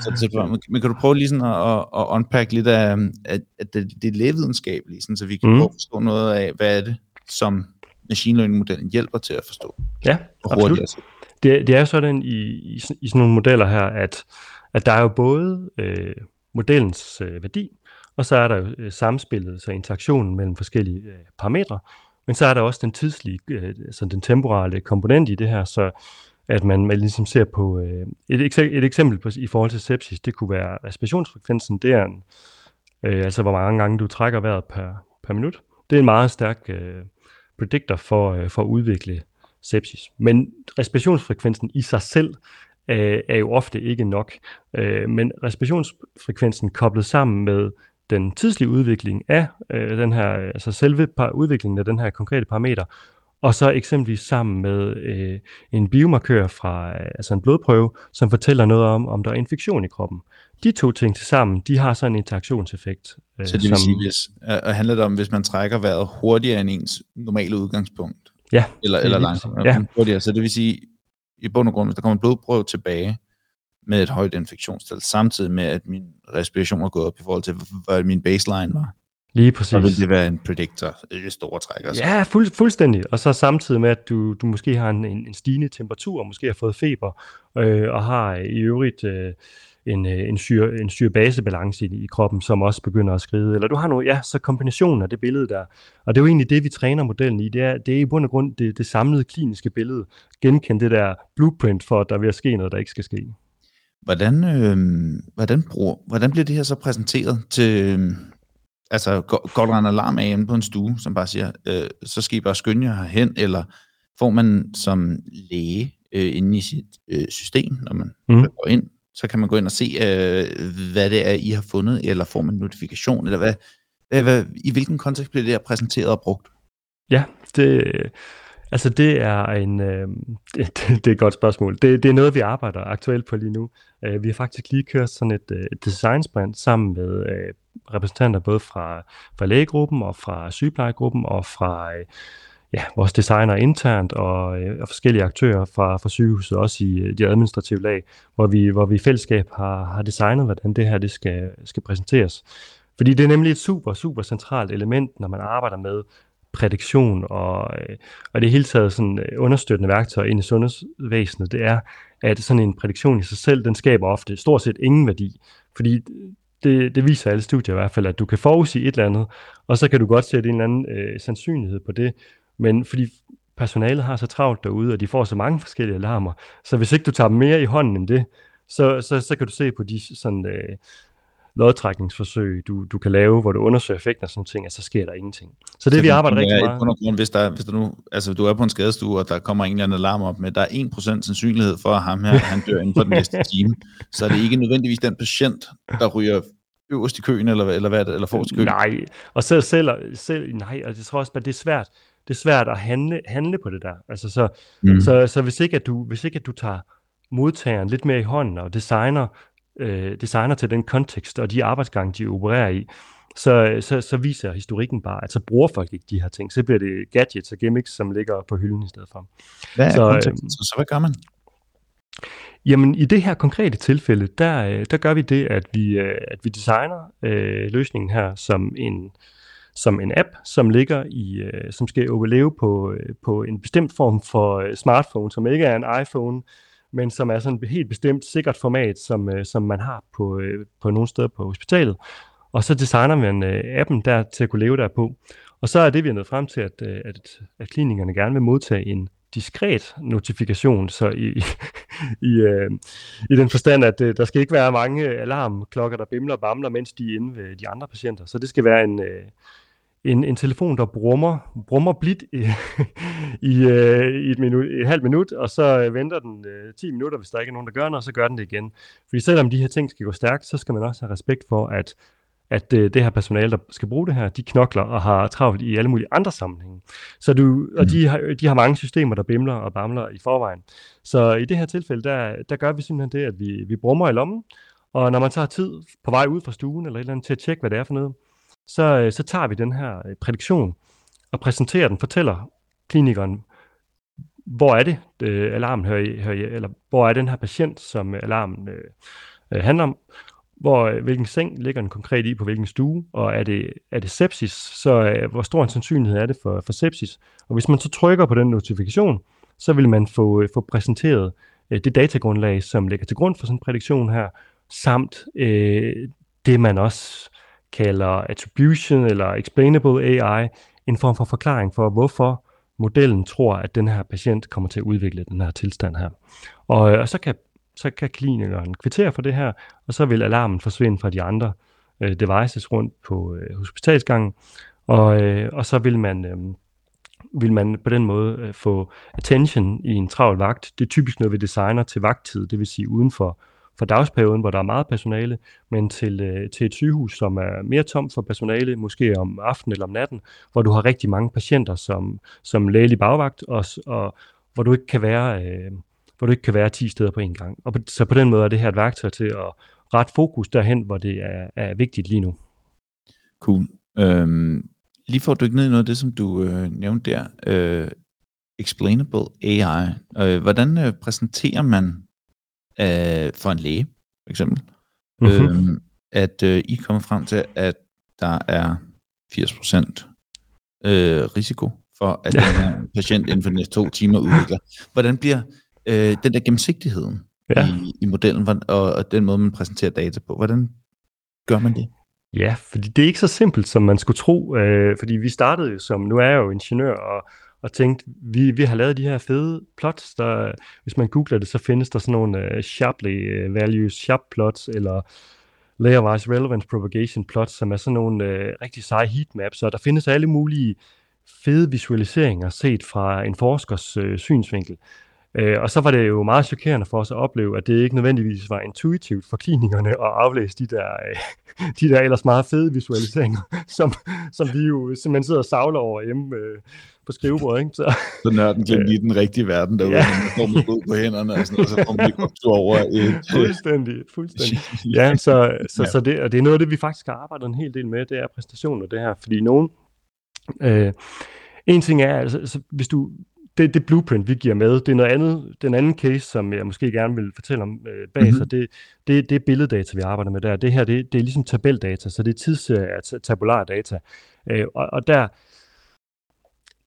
så, så, men kan du prøve lige sådan at, at, unpack lidt af, at, at det, det lægevidenskabelige, sådan, så vi kan mm. prøve at forstå noget af, hvad er det, som machine learning-modellen hjælper til at forstå? Ja, absolut. Det, det er jo sådan i, i, i sådan nogle modeller her, at, at der er jo både øh, modellens øh, værdi, og så er der jo øh, samspillet, så interaktionen mellem forskellige øh, parametre, men så er der også den tidslige, øh, altså den temporale komponent i det her, så at man, man ligesom ser på øh, et, et eksempel på, i forhold til sepsis, det kunne være respirationsfrekvensen, det er en, øh, altså hvor mange gange du trækker vejret per, per minut. Det er en meget stærk øh, predictor for, øh, for at udvikle sepsis. Men respirationsfrekvensen i sig selv øh, er jo ofte ikke nok. Øh, men respirationsfrekvensen koblet sammen med den tidslige udvikling af øh, den her, altså selve par, udviklingen af den her konkrete parameter, og så eksempelvis sammen med øh, en biomarkør fra øh, altså en blodprøve, som fortæller noget om, om der er infektion i kroppen. De to ting til sammen, de har så en interaktionseffekt. Øh, så det vil som, sige, hvis, øh, handler det om, hvis man trækker vejret hurtigere end ens normale udgangspunkt? Ja. Eller, eller langsomt? Ja. Hurtigere. Så det vil sige, i bund og grund, hvis der kommer en blodprøve tilbage med et højt infektionstal, samtidig med, at min respiration er gået op i forhold til, hvad min baseline var, Lige præcis. Så vil det være en predictor i store træk. Altså. Ja, fuld, fuldstændig. Og så samtidig med, at du, du måske har en, en, en stigende temperatur, og måske har fået feber, øh, og har i øvrigt øh, en, øh, en, syre, en syre-base-balance i, i kroppen, som også begynder at skride. Eller du har noget, ja, så kombinationen af det billede der. Og det er jo egentlig det, vi træner modellen i. Det er, det er i bund og grund det, det samlede kliniske billede. Genkende det der blueprint for, at der vil ske noget, der ikke skal ske. Hvordan, øh, hvordan, bruger, hvordan bliver det her så præsenteret til, øh, altså går, går der en alarm af inde på en stue, som bare siger, øh, så skal I bare skynde jer herhen, eller får man som læge øh, inde i sit øh, system, når man mm. går ind, så kan man gå ind og se, øh, hvad det er, I har fundet, eller får man notifikation, eller hvad, hvad, hvad i hvilken kontekst bliver det her præsenteret og brugt? Ja, det, altså det er en, øh, [LAUGHS] det, det er et godt spørgsmål. Det, det er noget, vi arbejder aktuelt på lige nu. Øh, vi har faktisk lige kørt sådan et, øh, uh, design sprint sammen med øh, repræsentanter både fra, fra lægegruppen og fra sygeplejegruppen og fra øh, ja, vores designer internt og, øh, og forskellige aktører fra, fra sygehuset, også i øh, de administrative lag, hvor vi, hvor vi i fællesskab har, har designet, hvordan det her det skal, skal præsenteres. Fordi det er nemlig et super, super centralt element, når man arbejder med prædiktion og, øh, og det hele taget sådan øh, understøttende værktøj ind i sundhedsvæsenet, det er, at sådan en prædiktion i sig selv, den skaber ofte stort set ingen værdi. Fordi det, det viser alle studier i hvert fald, at du kan forudsige et eller andet, og så kan du godt sætte en eller anden øh, sandsynlighed på det, men fordi personalet har så travlt derude, og de får så mange forskellige alarmer, så hvis ikke du tager mere i hånden end det, så, så, så kan du se på de sådan, øh, lodtrækningsforsøg, du, du kan lave, hvor du undersøger effekten og sådan ting, at så sker der ingenting. Så det så vi arbejder rigtig meget. Grund, hvis, der, hvis der nu, altså du er på en skadestue, og der kommer en eller anden alarm op med, der er 1% sandsynlighed for, at ham her, han dør inden for den næste [LAUGHS] time, så er det ikke nødvendigvis den patient, der ryger øverst i køen, eller, eller hvad er eller forrest i køen? Nej, og selv, selv, selv nej, og jeg tror også, at det er svært, det er svært at handle, handle på det der. Altså så, mm. så, så hvis, ikke, at du, hvis ikke at du tager modtageren lidt mere i hånden og designer, øh, designer til den kontekst og de arbejdsgange, de opererer i, så, så, så viser historikken bare, at så bruger folk ikke de her ting. Så bliver det gadgets og gimmicks, som ligger på hylden i stedet for. Hvad er så, øh, så, så hvad gør man? Jamen i det her konkrete tilfælde, der, øh, der gør vi det, at vi, øh, at vi designer øh, løsningen her som en, som en app, som ligger i, øh, som skal overleve på, øh, på en bestemt form for øh, smartphone, som ikke er en iPhone, men som er sådan et helt bestemt sikkert format, som, øh, som man har på, øh, på nogle steder på hospitalet. Og så designer man øh, appen der til at kunne leve der på. Og så er det, vi er nået frem til, at, øh, at, at klinikerne gerne vil modtage en diskret notifikation, så i, i, øh, i den forstand, at øh, der skal ikke være mange øh, alarmklokker, der bimler og bamler, mens de er inde ved de andre patienter. Så det skal være en, øh, en, en telefon, der brummer, brummer blidt i, [LAUGHS] i, øh, i et, minut, et halvt minut, og så øh, venter den øh, 10 minutter, hvis der ikke er nogen, der gør noget, og så gør den det igen. Fordi selvom de her ting skal gå stærkt, så skal man også have respekt for, at, at øh, det her personale, der skal bruge det her, de knokler og har travlt i alle mulige andre sammenhænge. Så du, og de har, de har mange systemer, der bimler og bamler i forvejen. Så i det her tilfælde, der, der gør vi simpelthen det, at vi, vi brummer i lommen, og når man tager tid på vej ud fra stuen eller et eller andet til at tjekke, hvad det er for noget, så, øh, så tager vi den her øh, prædiktion og præsenterer den, fortæller klinikeren, hvor er det, øh, alarmen hører, i, hører i, eller hvor er den her patient, som øh, alarmen øh, handler om, hvor, hvilken seng ligger den konkret i, på hvilken stue, og er det, er det sepsis, så øh, hvor stor en sandsynlighed er det for, for sepsis. Og hvis man så trykker på den notifikation, så vil man få, øh, få præsenteret øh, det datagrundlag, som ligger til grund for sådan en prædiktion her, samt øh, det, man også kalder attribution eller explainable AI, en form for forklaring for, hvorfor modellen tror, at den her patient kommer til at udvikle den her tilstand her. Og, øh, og så, kan, så kan klinikeren kvittere for det her, og så vil alarmen forsvinde fra de andre øh, devices rundt på øh, hospitalsgangen, og, øh, og så vil man, øh, vil man på den måde øh, få attention i en travl vagt. Det er typisk noget, vi designer til vagttid, det vil sige uden for for dagsperioden, hvor der er meget personale, men til, øh, til et sygehus, som er mere tomt for personale, måske om aftenen eller om natten, hvor du har rigtig mange patienter som, som lægelig bagvagt, og, og hvor du ikke kan være... Øh, hvor du ikke kan være 10 steder på en gang. Og på, så på den måde er det her et værktøj til at rette fokus derhen, hvor det er, er vigtigt lige nu. Cool. Øhm, lige for at dykke ned i noget af det, som du øh, nævnte der, øh, explainable AI. Øh, hvordan øh, præsenterer man øh, for en læge, for eksempel, mm-hmm. øh, at øh, I kommer frem til, at der er 80% øh, risiko for, at den her [LAUGHS] patient inden for de næste to timer udvikler. Hvordan bliver øh, den der gennemsigtigheden ja. i, i modellen og, og den måde, man præsenterer data på, hvordan gør man det? Ja, fordi det er ikke så simpelt, som man skulle tro, øh, fordi vi startede jo som, nu er jeg jo ingeniør, og, og tænkte, vi, vi har lavet de her fede plots, der, hvis man googler det, så findes der sådan nogle uh, Shapley uh, values, Sharp plots, eller layer-wise relevance propagation plots, som er sådan nogle uh, rigtig seje heatmaps, og der findes alle mulige fede visualiseringer set fra en forskers uh, synsvinkel. Øh, og så var det jo meget chokerende for os at opleve, at det ikke nødvendigvis var intuitivt for klinikerne at aflæse de der, øh, [LAUGHS] de der ellers meget fede visualiseringer, [LAUGHS] som, som vi jo simpelthen sidder og savler over hjemme øh, på skrivebordet. Ikke? Så, så nørden glemte lige den rigtige verden derude, ja. man står med på hænderne, og, sådan, og så får man lige over et... Fuldstændig, fuldstændig. Ja, så, så, så det, og det er noget af det, vi faktisk har arbejdet en hel del med, det er præstationer, det her, fordi nogen... Øh, en ting er, altså, hvis du det, det blueprint, vi giver med, det er noget andet, den anden case, som jeg måske gerne vil fortælle om øh, bag mm-hmm. sig, det, det, det er billeddata, vi arbejder med der. Det her, det, det er ligesom tabeldata, så det er tidsserie tabular data. Øh, og, og der,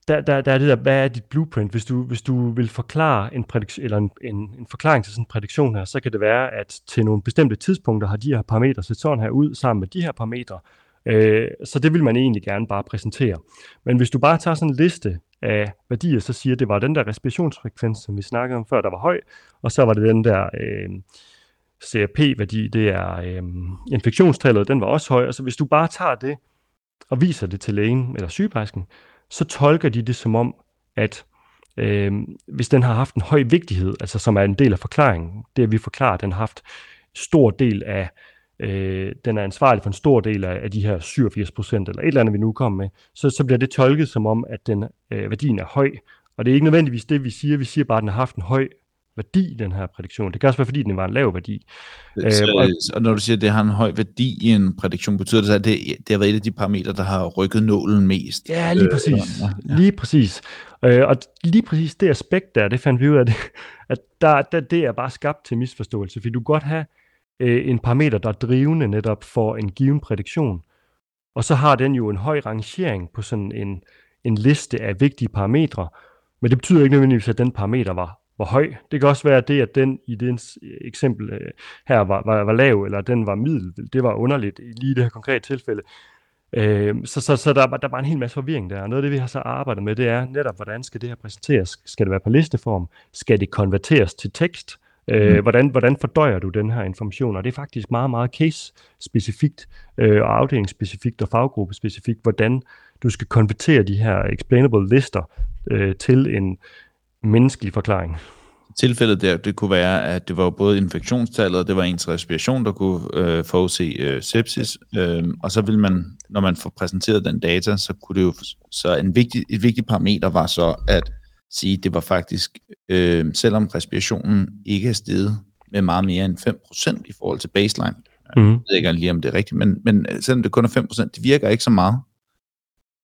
der, der, der er det der, hvad er dit blueprint? Hvis du, hvis du vil forklare en, prædik- eller en, en, en forklaring til sådan en prædiktion her, så kan det være, at til nogle bestemte tidspunkter har de her parametre set sådan her ud sammen med de her parametre. Øh, så det vil man egentlig gerne bare præsentere. Men hvis du bare tager sådan en liste af værdier, så siger, at det var den der respirationsfrekvens, som vi snakkede om før, der var høj, og så var det den der øh, CRP-værdi, det er øh, infektionstallet, den var også høj, og så hvis du bare tager det og viser det til lægen eller sygeplejersken, så tolker de det som om, at øh, hvis den har haft en høj vigtighed, altså som er en del af forklaringen, det at vi forklarer, at den har haft stor del af øh, den er ansvarlig for en stor del af, af de her 87 procent, eller et eller andet, vi nu kommer med, så, så bliver det tolket som om, at den øh, værdien er høj. Og det er ikke nødvendigvis det, vi siger. Vi siger bare, at den har haft en høj værdi, den her prædiktion. Det kan også være, fordi den var en lav værdi. Så, øh, og, og når du siger, at det har en høj værdi i en prædiktion, betyder det så, at det, det har været et af de parametre, der har rykket nålen mest? Ja, lige præcis. Øh, ja. Lige præcis. Øh, og lige præcis det aspekt der, det fandt vi ud af, [LAUGHS] det, at der, der, det er bare skabt til misforståelse, fordi du kan godt have øh, en parameter, der er drivende netop for en given prædiktion. Og så har den jo en høj rangering på sådan en, en liste af vigtige parametre, men det betyder ikke nødvendigvis, at den parameter var, var høj. Det kan også være det, at den i det eksempel øh, her var, var, var lav, eller den var middel. Det var underligt i lige det her konkrete tilfælde. Øh, så så, så der, der er bare en hel masse forvirring der. Noget af det, vi har så arbejdet med, det er netop, hvordan skal det her præsenteres? Skal det være på listeform? Skal det konverteres til tekst? Øh, mm. hvordan, hvordan fordøjer du den her information? Og det er faktisk meget, meget case-specifikt øh, og afdelingsspecifikt og faggruppe-specifikt, hvordan du skal konvertere de her explainable lister øh, til en menneskelig forklaring. Tilfældet der, det kunne være, at det var både infektionstallet, og det var ens respiration, der kunne øh, forudse øh, sepsis, øh, og så vil man, når man får præsenteret den data, så kunne det jo, så en vigtig, et vigtigt parameter var så, at sige, det var faktisk, øh, selvom respirationen ikke er steget med meget mere end 5% i forhold til baseline, mm. jeg ved ikke lige, om det er rigtigt, men, men selvom det kun er 5%, det virker ikke så meget.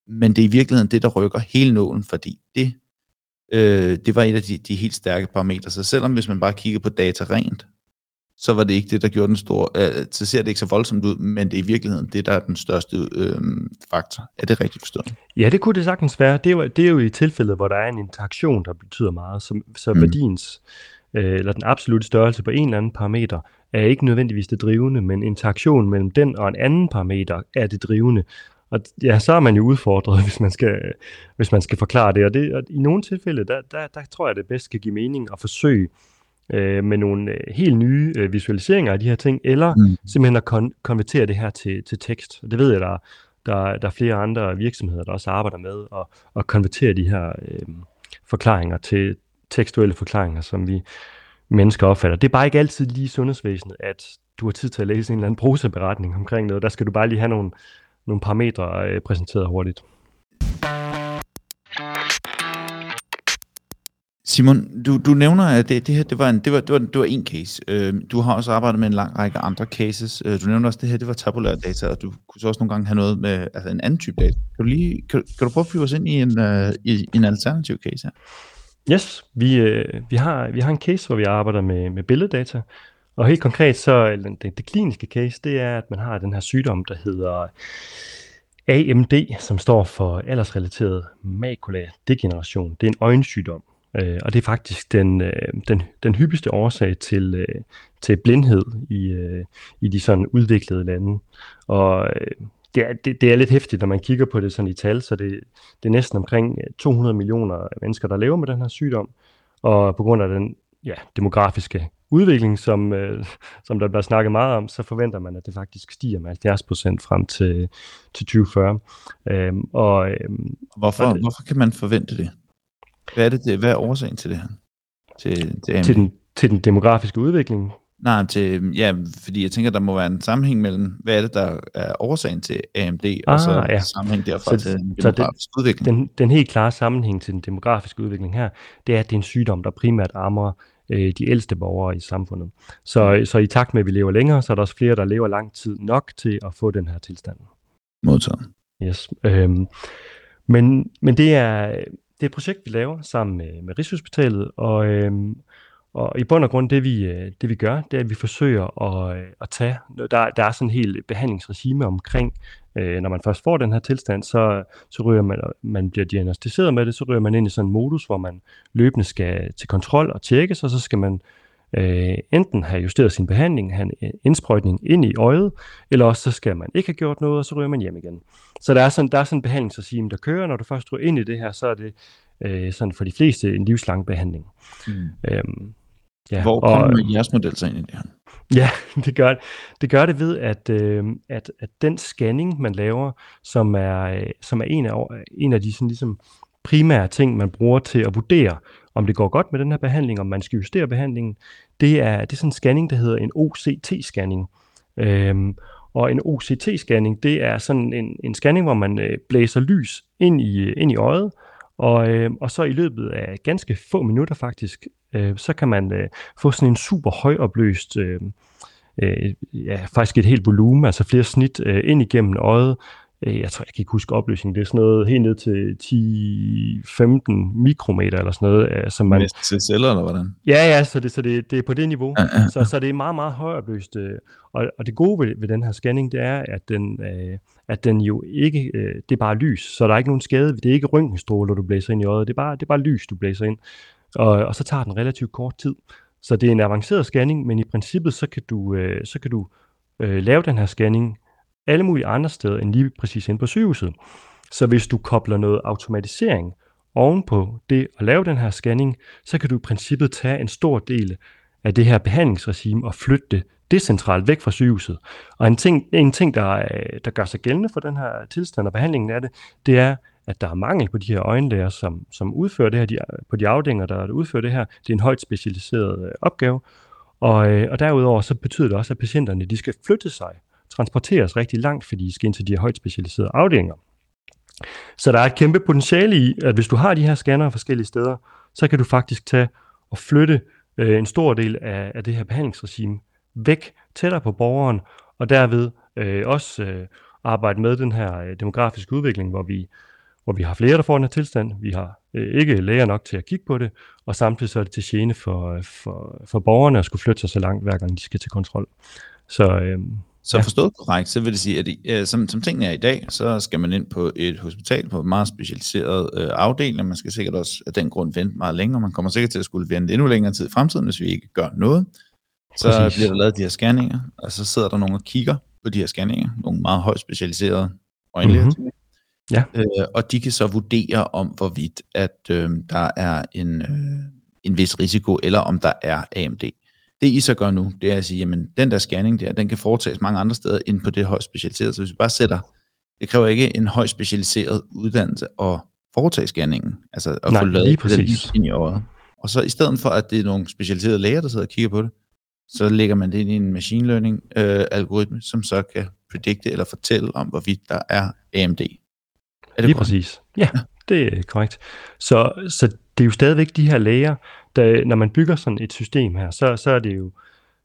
Men det er i virkeligheden det, der rykker hele nålen, fordi det, øh, det var et af de, de helt stærke parametre. Så selvom hvis man bare kigger på data rent, så var det ikke det, der gjorde den store, øh, så ser det ikke så voldsomt ud, men det er i virkeligheden det, der er den største øh, faktor. Er det rigtigt forstået? Ja, det kunne det sagtens være. Det er, jo, det er jo i tilfældet, hvor der er en interaktion, der betyder meget, så, så mm. værdiens, øh, eller den absolute størrelse på en eller anden parameter, er ikke nødvendigvis det drivende, men interaktionen mellem den og en anden parameter er det drivende. Og ja, så er man jo udfordret, [LAUGHS] hvis man skal, hvis man skal forklare det. Og, det, og i nogle tilfælde, der, der, der tror jeg, det bedst skal give mening at forsøge øh, med nogle øh, helt nye øh, visualiseringer af de her ting, eller mm. simpelthen at kon- konvertere det her til, til tekst. Og det ved jeg, der, der, der er flere andre virksomheder, der også arbejder med at, at konvertere de her øh, forklaringer til tekstuelle forklaringer, som vi mennesker opfatter. Det er bare ikke altid lige sundhedsvæsenet, at du har tid til at læse en eller anden prosaberetning omkring noget. Der skal du bare lige have nogle, nogle parametre øh, præsenteret hurtigt. Simon, du, du nævner, at det, det her det var, en, det var, det var, det var en case. Øh, du har også arbejdet med en lang række andre cases. Øh, du nævner også, at det her det var tabulære data, og du kunne så også nogle gange have noget med altså en anden type data. Kan du, lige, kan, kan du prøve at flyve os ind i en, uh, i, en alternativ case her? Yes, vi, øh, vi, har, vi har en case, hvor vi arbejder med, med billeddata. Og helt konkret, så det, det kliniske case, det er, at man har den her sygdom, der hedder AMD, som står for aldersrelateret makuladegeneration. Det er en øjensygdom, øh, og det er faktisk den, øh, den, den hyppigste årsag til, øh, til blindhed i, øh, i de sådan udviklede lande. Og øh, det, er, det, det er lidt hæftigt, når man kigger på det sådan i tal, så det, det er næsten omkring øh, 200 millioner mennesker, der lever med den her sygdom, og på grund af den ja, demografiske udvikling, som, øh, som der bliver snakket meget om, så forventer man, at det faktisk stiger med 70 procent frem til, til 2040. Øhm, og, øhm, hvorfor, og, hvorfor kan man forvente det? Hvad er, det, det, hvad er årsagen til det her? Til, til, til, den, til den demografiske udvikling? Nej, til, ja, fordi jeg tænker, der må være en sammenhæng mellem, hvad er det, der er årsagen til AMD, ah, og så ja. sammenhæng derfra så, til den demografiske så udvikling. Den, den helt klare sammenhæng til den demografiske udvikling her, det er, at det er en sygdom, der primært rammer øh, de ældste borgere i samfundet. Så, så i takt med, at vi lever længere, så er der også flere, der lever lang tid nok til at få den her tilstand. Modtaget. Yes. Øhm, men, men det er, det er et projekt, vi laver sammen med, med Rigshospitalet, og, øhm, og i bund og grund, det vi, øh, det vi gør, det er, at vi forsøger at, øh, at tage, der, der er sådan en helt behandlingsregime omkring, øh, når man først får den her tilstand, så, så ryger man, man bliver diagnostiseret med det, så ryger man ind i sådan en modus, hvor man løbende skal til kontrol og tjekkes, og så skal man øh, enten have justeret sin behandling, have en indsprøjtning ind i øjet, eller også så skal man ikke have gjort noget, og så ryger man hjem igen. Så der er sådan, der er sådan en behandlingsregime, der kører, når du først ryger ind i det her, så er det øh, sådan for de fleste en livslang behandling. Mm. Øhm, Ja, Hvor kommer og, jeres model så ind i det her? Ja, [LAUGHS] det gør, det gør det ved, at, øh, at, at den scanning, man laver, som er, øh, som er en, af, en af de sådan ligesom primære ting, man bruger til at vurdere, om det går godt med den her behandling, om man skal justere behandlingen, det er, det er sådan en scanning, der hedder en OCT-scanning. Øhm, og en OCT-scanning, det er sådan en, en scanning, hvor man øh, blæser lys ind i, ind i øjet, og, øh, og så i løbet af ganske få minutter faktisk, øh, så kan man øh, få sådan en super højopløst, øh, øh, ja, faktisk et helt volumen, altså flere snit øh, ind igennem øjet. Øh, jeg tror, jeg kan ikke huske opløsningen, det er sådan noget helt ned til 10-15 mikrometer eller sådan noget. Øh, som man, Næsten til celler, eller hvordan? Ja, ja, så det, så det, det er på det niveau. Ja, ja. Så, så det er meget, meget højopløst. Øh, og, og det gode ved, ved den her scanning, det er, at den, øh, at den jo ikke, øh, det er bare lys, så der er ikke nogen skade. Det er ikke røntgenstråler, du blæser ind i øjet, det er bare, det er bare lys, du blæser ind. Og, og så tager den relativt kort tid. Så det er en avanceret scanning, men i princippet, så kan du, øh, så kan du øh, lave den her scanning alle mulige andre steder end lige præcis ind på sygehuset. Så hvis du kobler noget automatisering ovenpå det at lave den her scanning, så kan du i princippet tage en stor del af det her behandlingsregime og flytte det decentralt væk fra sygehuset. Og en ting, en ting der, der gør sig gældende for den her tilstand og behandlingen af det, det er, at der er mangel på de her øjenlæger, som, som udfører det her, de, på de afdelinger, der, udfører det her. Det er en højt specialiseret øh, opgave. Og, øh, og derudover så betyder det også, at patienterne de skal flytte sig, transporteres rigtig langt, fordi de skal ind til de her højt specialiserede afdelinger. Så der er et kæmpe potentiale i, at hvis du har de her scanner forskellige steder, så kan du faktisk tage og flytte øh, en stor del af, af det her behandlingsregime væk, tættere på borgeren, og derved øh, også øh, arbejde med den her øh, demografiske udvikling, hvor vi, hvor vi har flere, der får den her tilstand. Vi har øh, ikke læger nok til at kigge på det, og samtidig så er det til gene for, øh, for, for borgerne at skulle flytte sig så langt, hver gang de skal til kontrol. Så, øh, så ja. forstået korrekt, så vil det sige, at øh, som, som tingene er i dag, så skal man ind på et hospital på en meget specialiseret øh, afdeling, man skal sikkert også af den grund vente meget længere, man kommer sikkert til at skulle vente endnu længere tid i fremtiden, hvis vi ikke gør noget. Så Præcis. bliver der lavet de her scanninger, og så sidder der nogen og kigger på de her scanninger, nogle meget højt specialiserede øjenlæger. Mm-hmm. Ja. Øh, og de kan så vurdere om, hvorvidt at øh, der er en, øh, en vis risiko, eller om der er AMD. Det I så gør nu, det er at sige, jamen den der scanning der, den kan foretages mange andre steder end på det højt specialiserede. Så hvis vi bare sætter, det kræver ikke en højt specialiseret uddannelse at foretage scanningen, altså at Nej, få lavet det ind i øjet. Og så i stedet for, at det er nogle specialiserede læger, der sidder og kigger på det, så lægger man det ind i en machine learning øh, algoritme, som så kan predikte eller fortælle om, hvorvidt der er AMD. Er det Lige præcis. Ja, det er korrekt. Så, så det er jo stadigvæk de her læger, der, når man bygger sådan et system her, så, så er det jo,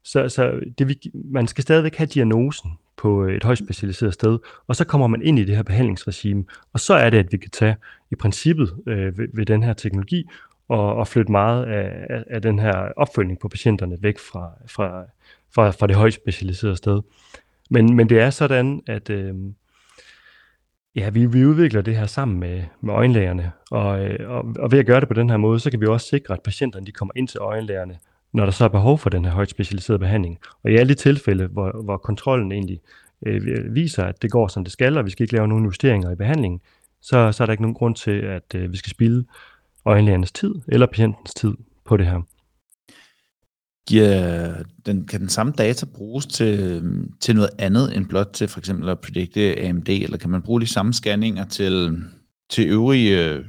så, så det, vi, man skal stadigvæk have diagnosen på øh, et højt specialiseret sted, og så kommer man ind i det her behandlingsregime, og så er det, at vi kan tage i princippet øh, ved, ved den her teknologi og, og flytte meget af, af, af den her opfølgning på patienterne væk fra, fra, fra, fra det højt specialiserede sted. Men, men det er sådan, at, øh, Ja, vi, vi udvikler det her sammen med, med øjenlægerne, og, øh, og, og ved at gøre det på den her måde, så kan vi også sikre, at patienterne de kommer ind til øjenlægerne, når der så er behov for den her højt specialiserede behandling. Og i alle de tilfælde, hvor, hvor kontrollen egentlig øh, viser, at det går som det skal, og vi skal ikke lave nogen justeringer i behandlingen, så, så er der ikke nogen grund til, at øh, vi skal spille øjenlægernes tid eller patientens tid på det her. Giver den, kan den samme data bruges til, til noget andet end blot til for eksempel at predikte AMD, eller kan man bruge de samme scanninger til, til øvrige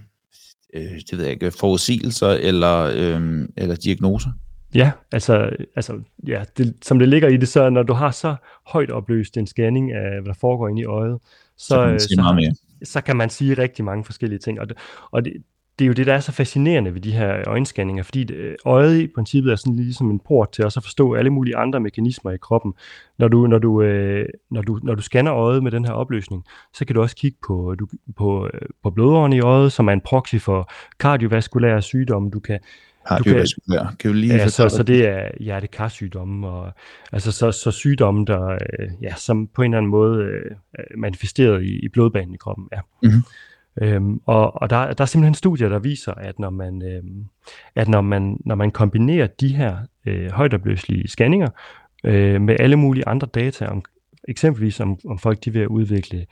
øh, det ved jeg ikke, forudsigelser eller, øh, eller diagnoser? Ja, altså, altså ja, det, som det ligger i det, så når du har så højt opløst en scanning af, hvad der foregår inde i øjet, så, så, kan, så, meget mere. så kan man sige rigtig mange forskellige ting. Og det, og det, det er jo det, der er så fascinerende ved de her øjenscanninger, fordi det, øjet i princippet er sådan ligesom en port til også at forstå alle mulige andre mekanismer i kroppen. Når du, når du, øh, når du, når du scanner øjet med den her opløsning, så kan du også kigge på, du, på, øh, på blodårene i øjet, som er en proxy for kardiovaskulære sygdomme. Du kan, Kardiovaskulær. Kan, kan du lige ja, så, så det er hjertekarsygdomme, og altså så, så sygdomme, der, øh, ja, som på en eller anden måde øh, manifesteret i, i blodbanen i kroppen. Ja. Mm-hmm. Øhm, og og der, der er simpelthen studier, der viser, at når man, øhm, at når man, når man kombinerer de her øh, højtopløselige scanninger øh, med alle mulige andre data, om, eksempelvis om, om folk de vil udvikle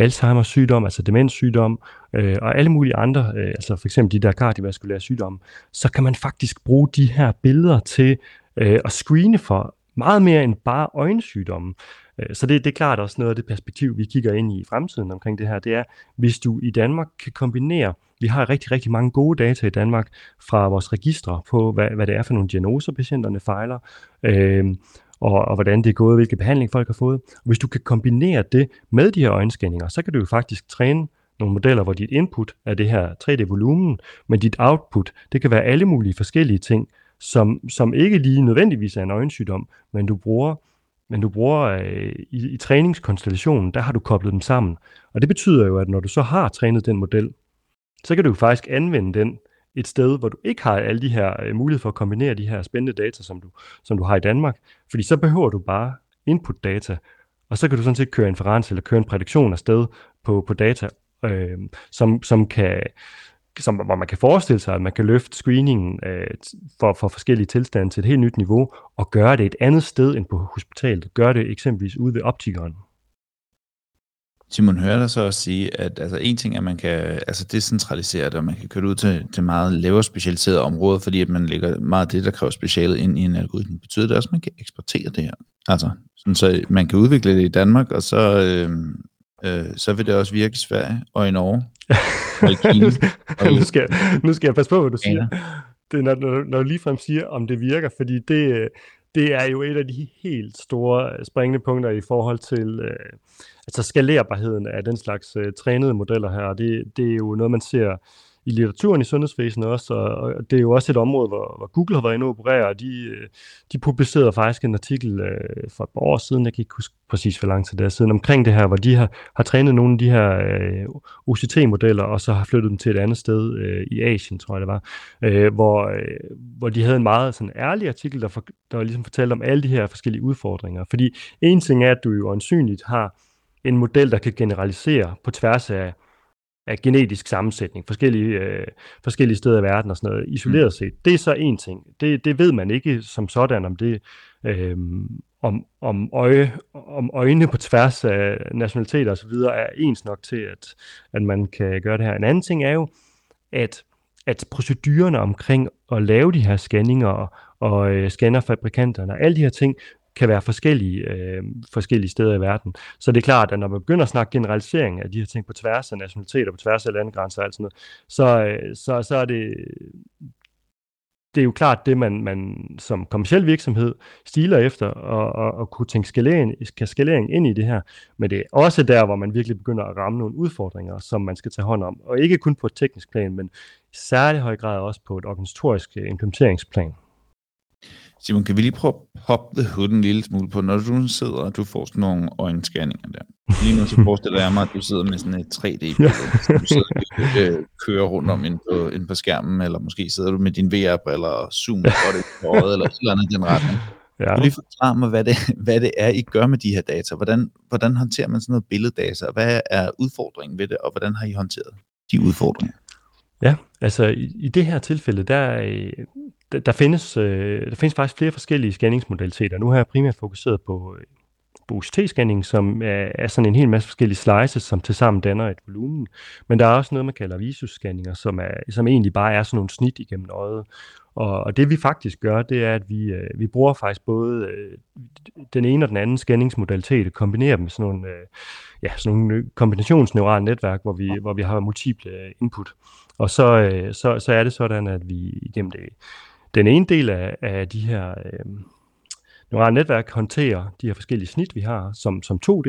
Alzheimer's sygdom, altså demenssygdom, øh, og alle mulige andre, øh, altså for eksempel de der kardiovaskulære sygdomme, så kan man faktisk bruge de her billeder til øh, at screene for meget mere end bare øjensygdomme. Øh, så det, det er klart også noget af det perspektiv, vi kigger ind i i fremtiden omkring det her, det er, hvis du i Danmark kan kombinere, vi har rigtig, rigtig mange gode data i Danmark fra vores registre på, hvad, hvad det er for nogle diagnoser, patienterne fejler, øh, og, og hvordan det er gået, hvilke behandling folk har fået. Og hvis du kan kombinere det med de her øjenscanninger, så kan du jo faktisk træne nogle modeller, hvor dit input er det her 3D-volumen, men dit output, det kan være alle mulige forskellige ting, som, som ikke lige nødvendigvis er en øjensygdom, men du bruger men du bruger øh, i, i træningskonstellationen, der har du koblet dem sammen. Og det betyder jo, at når du så har trænet den model, så kan du faktisk anvende den et sted, hvor du ikke har alle de her øh, muligheder for at kombinere de her spændende data, som du, som du har i Danmark. Fordi så behøver du bare input data, og så kan du sådan set køre inferens eller køre en prædiktion afsted på, på data, øh, som, som kan, som, hvor man kan forestille sig, at man kan løfte screeningen øh, for, for forskellige tilstande til et helt nyt niveau, og gøre det et andet sted end på hospitalet. Gøre det eksempelvis ude ved optikeren. Simon hører dig så også sige, at altså, en ting er, at man kan altså, decentralisere det, og man kan køre det ud til, til meget lavere specialiserede områder, fordi at man lægger meget af det, der kræver specialet ind i en algoritme. Betyder det også, at man kan eksportere det her? Altså, sådan, så man kan udvikle det i Danmark, og så, øh, øh, så vil det også virke i Sverige og i Norge. [LAUGHS] og i Kina, og nu, skal jeg, nu skal jeg passe på, hvad du siger. Det er, når, når, når du ligefrem siger, om det virker, fordi det, det er jo et af de helt store springende punkter i forhold til øh, altså skalerbarheden af den slags øh, trænede modeller her. Det, det er jo noget, man ser i litteraturen i sundhedsvæsenet også, og, og det er jo også et område, hvor, hvor Google har været inde og operere, og de, øh, de publicerede faktisk en artikel øh, for et par år siden, jeg kan ikke huske præcis hvor lang tid det er siden, omkring det her, hvor de har, har trænet nogle af de her øh, OCT-modeller, og så har flyttet dem til et andet sted øh, i Asien, tror jeg det var, øh, hvor, øh, hvor de havde en meget sådan ærlig artikel, der, for, der ligesom fortalte om alle de her forskellige udfordringer. Fordi en ting er, at du jo ansynligt har en model, der kan generalisere på tværs af af genetisk sammensætning, forskellige, øh, forskellige steder i verden og sådan noget, isoleret mm. set. Det er så en ting. Det, det ved man ikke som sådan, om det øh, om, om, øje, om øjne på tværs af nationaliteter osv. er ens nok til, at, at man kan gøre det her. En anden ting er jo, at, at procedurerne omkring at lave de her scanninger og, og øh, scannerfabrikanterne og alle de her ting kan være forskellige, øh, forskellige steder i verden. Så det er klart, at når man begynder at snakke generalisering af de her ting på tværs af nationaliteter, på tværs af landegrænser og alt sådan noget, så, øh, så, så er det, det er jo klart det, man, man som kommersiel virksomhed stiler efter, og, og, og kunne tænke skalering, skalering ind i det her. Men det er også der, hvor man virkelig begynder at ramme nogle udfordringer, som man skal tage hånd om. Og ikke kun på et teknisk plan, men i særlig høj grad også på et organisatorisk øh, implementeringsplan. Simon, kan vi lige prøve at poppe the hood en lille smule på, når du sidder og du får sådan nogle øjenscanninger der. Lige nu så forestiller jeg mig, at du sidder med sådan et 3D-billede, du sidder og øh, kører rundt om ind på, ind på skærmen, eller måske sidder du med din VR-briller og zoomer på det på øjet, eller et eller andet den retning. Ja. Kan du lige forklare mig, hvad det, hvad det er, I gør med de her data? Hvordan, hvordan håndterer man sådan noget billeddata? Hvad er udfordringen ved det, og hvordan har I håndteret de udfordringer? Ja, altså i, i det her tilfælde, der, der, der, findes, øh, der findes faktisk flere forskellige scanningsmodaliteter. Nu har jeg primært fokuseret på, øh, på UCT-scanning, som er, er sådan en hel masse forskellige slices, som tilsammen danner et volumen. Men der er også noget, man kalder visus-scanninger, som, er, som egentlig bare er sådan nogle snit igennem øjet. Og, og det vi faktisk gør, det er, at vi, øh, vi bruger faktisk både øh, den ene og den anden scanningsmodalitet, og kombinerer dem med sådan nogle, øh, ja, sådan nogle kombinationsneurale netværk, hvor vi, hvor vi har multiple input. Og så, øh, så, så er det sådan, at vi igennem det, den ene del af, af de her øh, neurale netværk håndterer de her forskellige snit, vi har, som, som 2D,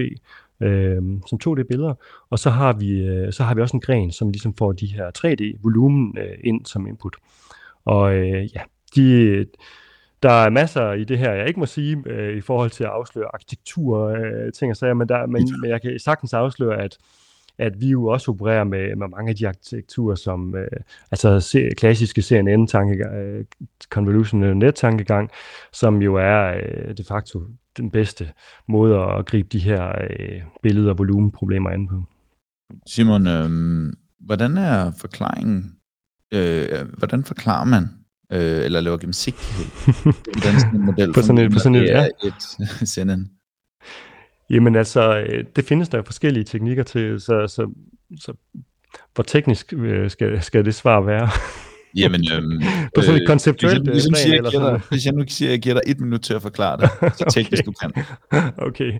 øh, som 2D-billeder, og så har, vi, øh, så har vi også en gren, som ligesom får de her 3D-volumen øh, ind som input. Og øh, ja, de, der er masser i det her, jeg ikke må sige, øh, i forhold til at afsløre arkitektur øh, ting og sager, men, der, men, men jeg kan sagtens afsløre, at at vi jo også opererer med, med mange af de arkitekturer, som øh, altså se, klassiske CNN-tankegang, øh, convolutional net-tankegang, som jo er øh, de facto den bedste måde at gribe de her øh, billeder- og volumenproblemer an på. Simon, øh, hvordan er forklaringen, øh, hvordan forklarer man øh, eller laver gennemsigtighed i den sådan model, på sådan et, på sådan et, ja. et [LAUGHS] CNN? Jamen altså, øh, det findes der forskellige teknikker til, så, så, så hvor teknisk øh, skal, skal det svar være? Jamen, [LAUGHS] øhm, på sådan et øh, konceptuelt hvis, jeg, hvis, siger, eller sådan. hvis jeg nu siger, at jeg giver dig et minut til at forklare det, så [LAUGHS] teknisk okay. du kan. okay,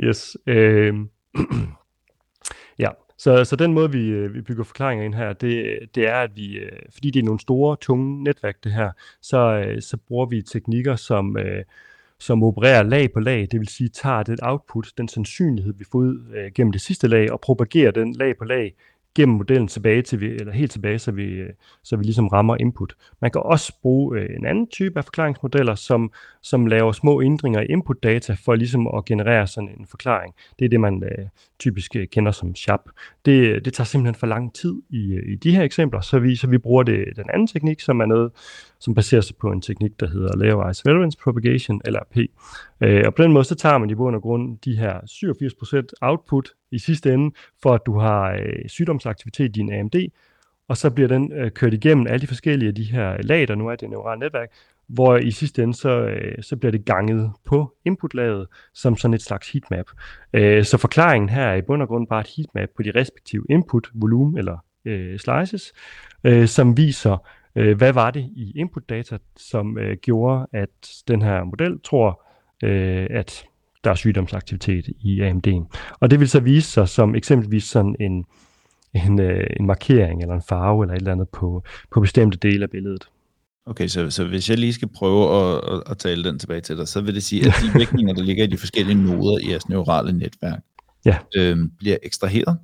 yes. Øh, [CLEARS THROAT] ja, så, så den måde, vi, øh, vi bygger forklaringer ind her, det, det er, at vi, øh, fordi det er nogle store, tunge netværk, det her, så, øh, så bruger vi teknikker, som, som opererer lag på lag, det vil sige tager det output, den sandsynlighed, vi får ud gennem det sidste lag, og propagerer den lag på lag gennem modellen tilbage til vi, eller helt tilbage, så vi, så vi ligesom rammer input. Man kan også bruge en anden type af forklaringsmodeller, som, som laver små ændringer i input data for ligesom at generere sådan en forklaring. Det er det, man typisk øh, kender som SHAP. Det, det tager simpelthen for lang tid i, i de her eksempler, så vi, så vi bruger det, den anden teknik, som er noget, som baserer sig på en teknik, der hedder Layerwise Relevance Variance Propagation, P. Øh, og på den måde, så tager man i bund og grund de her 87% output i sidste ende, for at du har øh, sygdomsaktivitet i din AMD, og så bliver den øh, kørt igennem alle de forskellige af de her lag, der nu er det neurale netværk, hvor i sidste ende, så, øh, så bliver det ganget på inputlaget som sådan et slags heatmap. Øh, så forklaringen her er i bund og grund bare et heatmap på de respektive input, volume eller øh, slices, øh, som viser, øh, hvad var det i input data, som øh, gjorde, at den her model tror, øh, at der er sygdomsaktivitet i AMD'en. Og det vil så vise sig som eksempelvis sådan en, en, øh, en markering eller en farve eller et eller andet på, på bestemte dele af billedet. Okay, så, så hvis jeg lige skal prøve at, at, at tale den tilbage til dig, så vil det sige, at de vægtninger, der ligger i de forskellige noder i jeres neurale netværk, ja. øhm, bliver ekstraheret,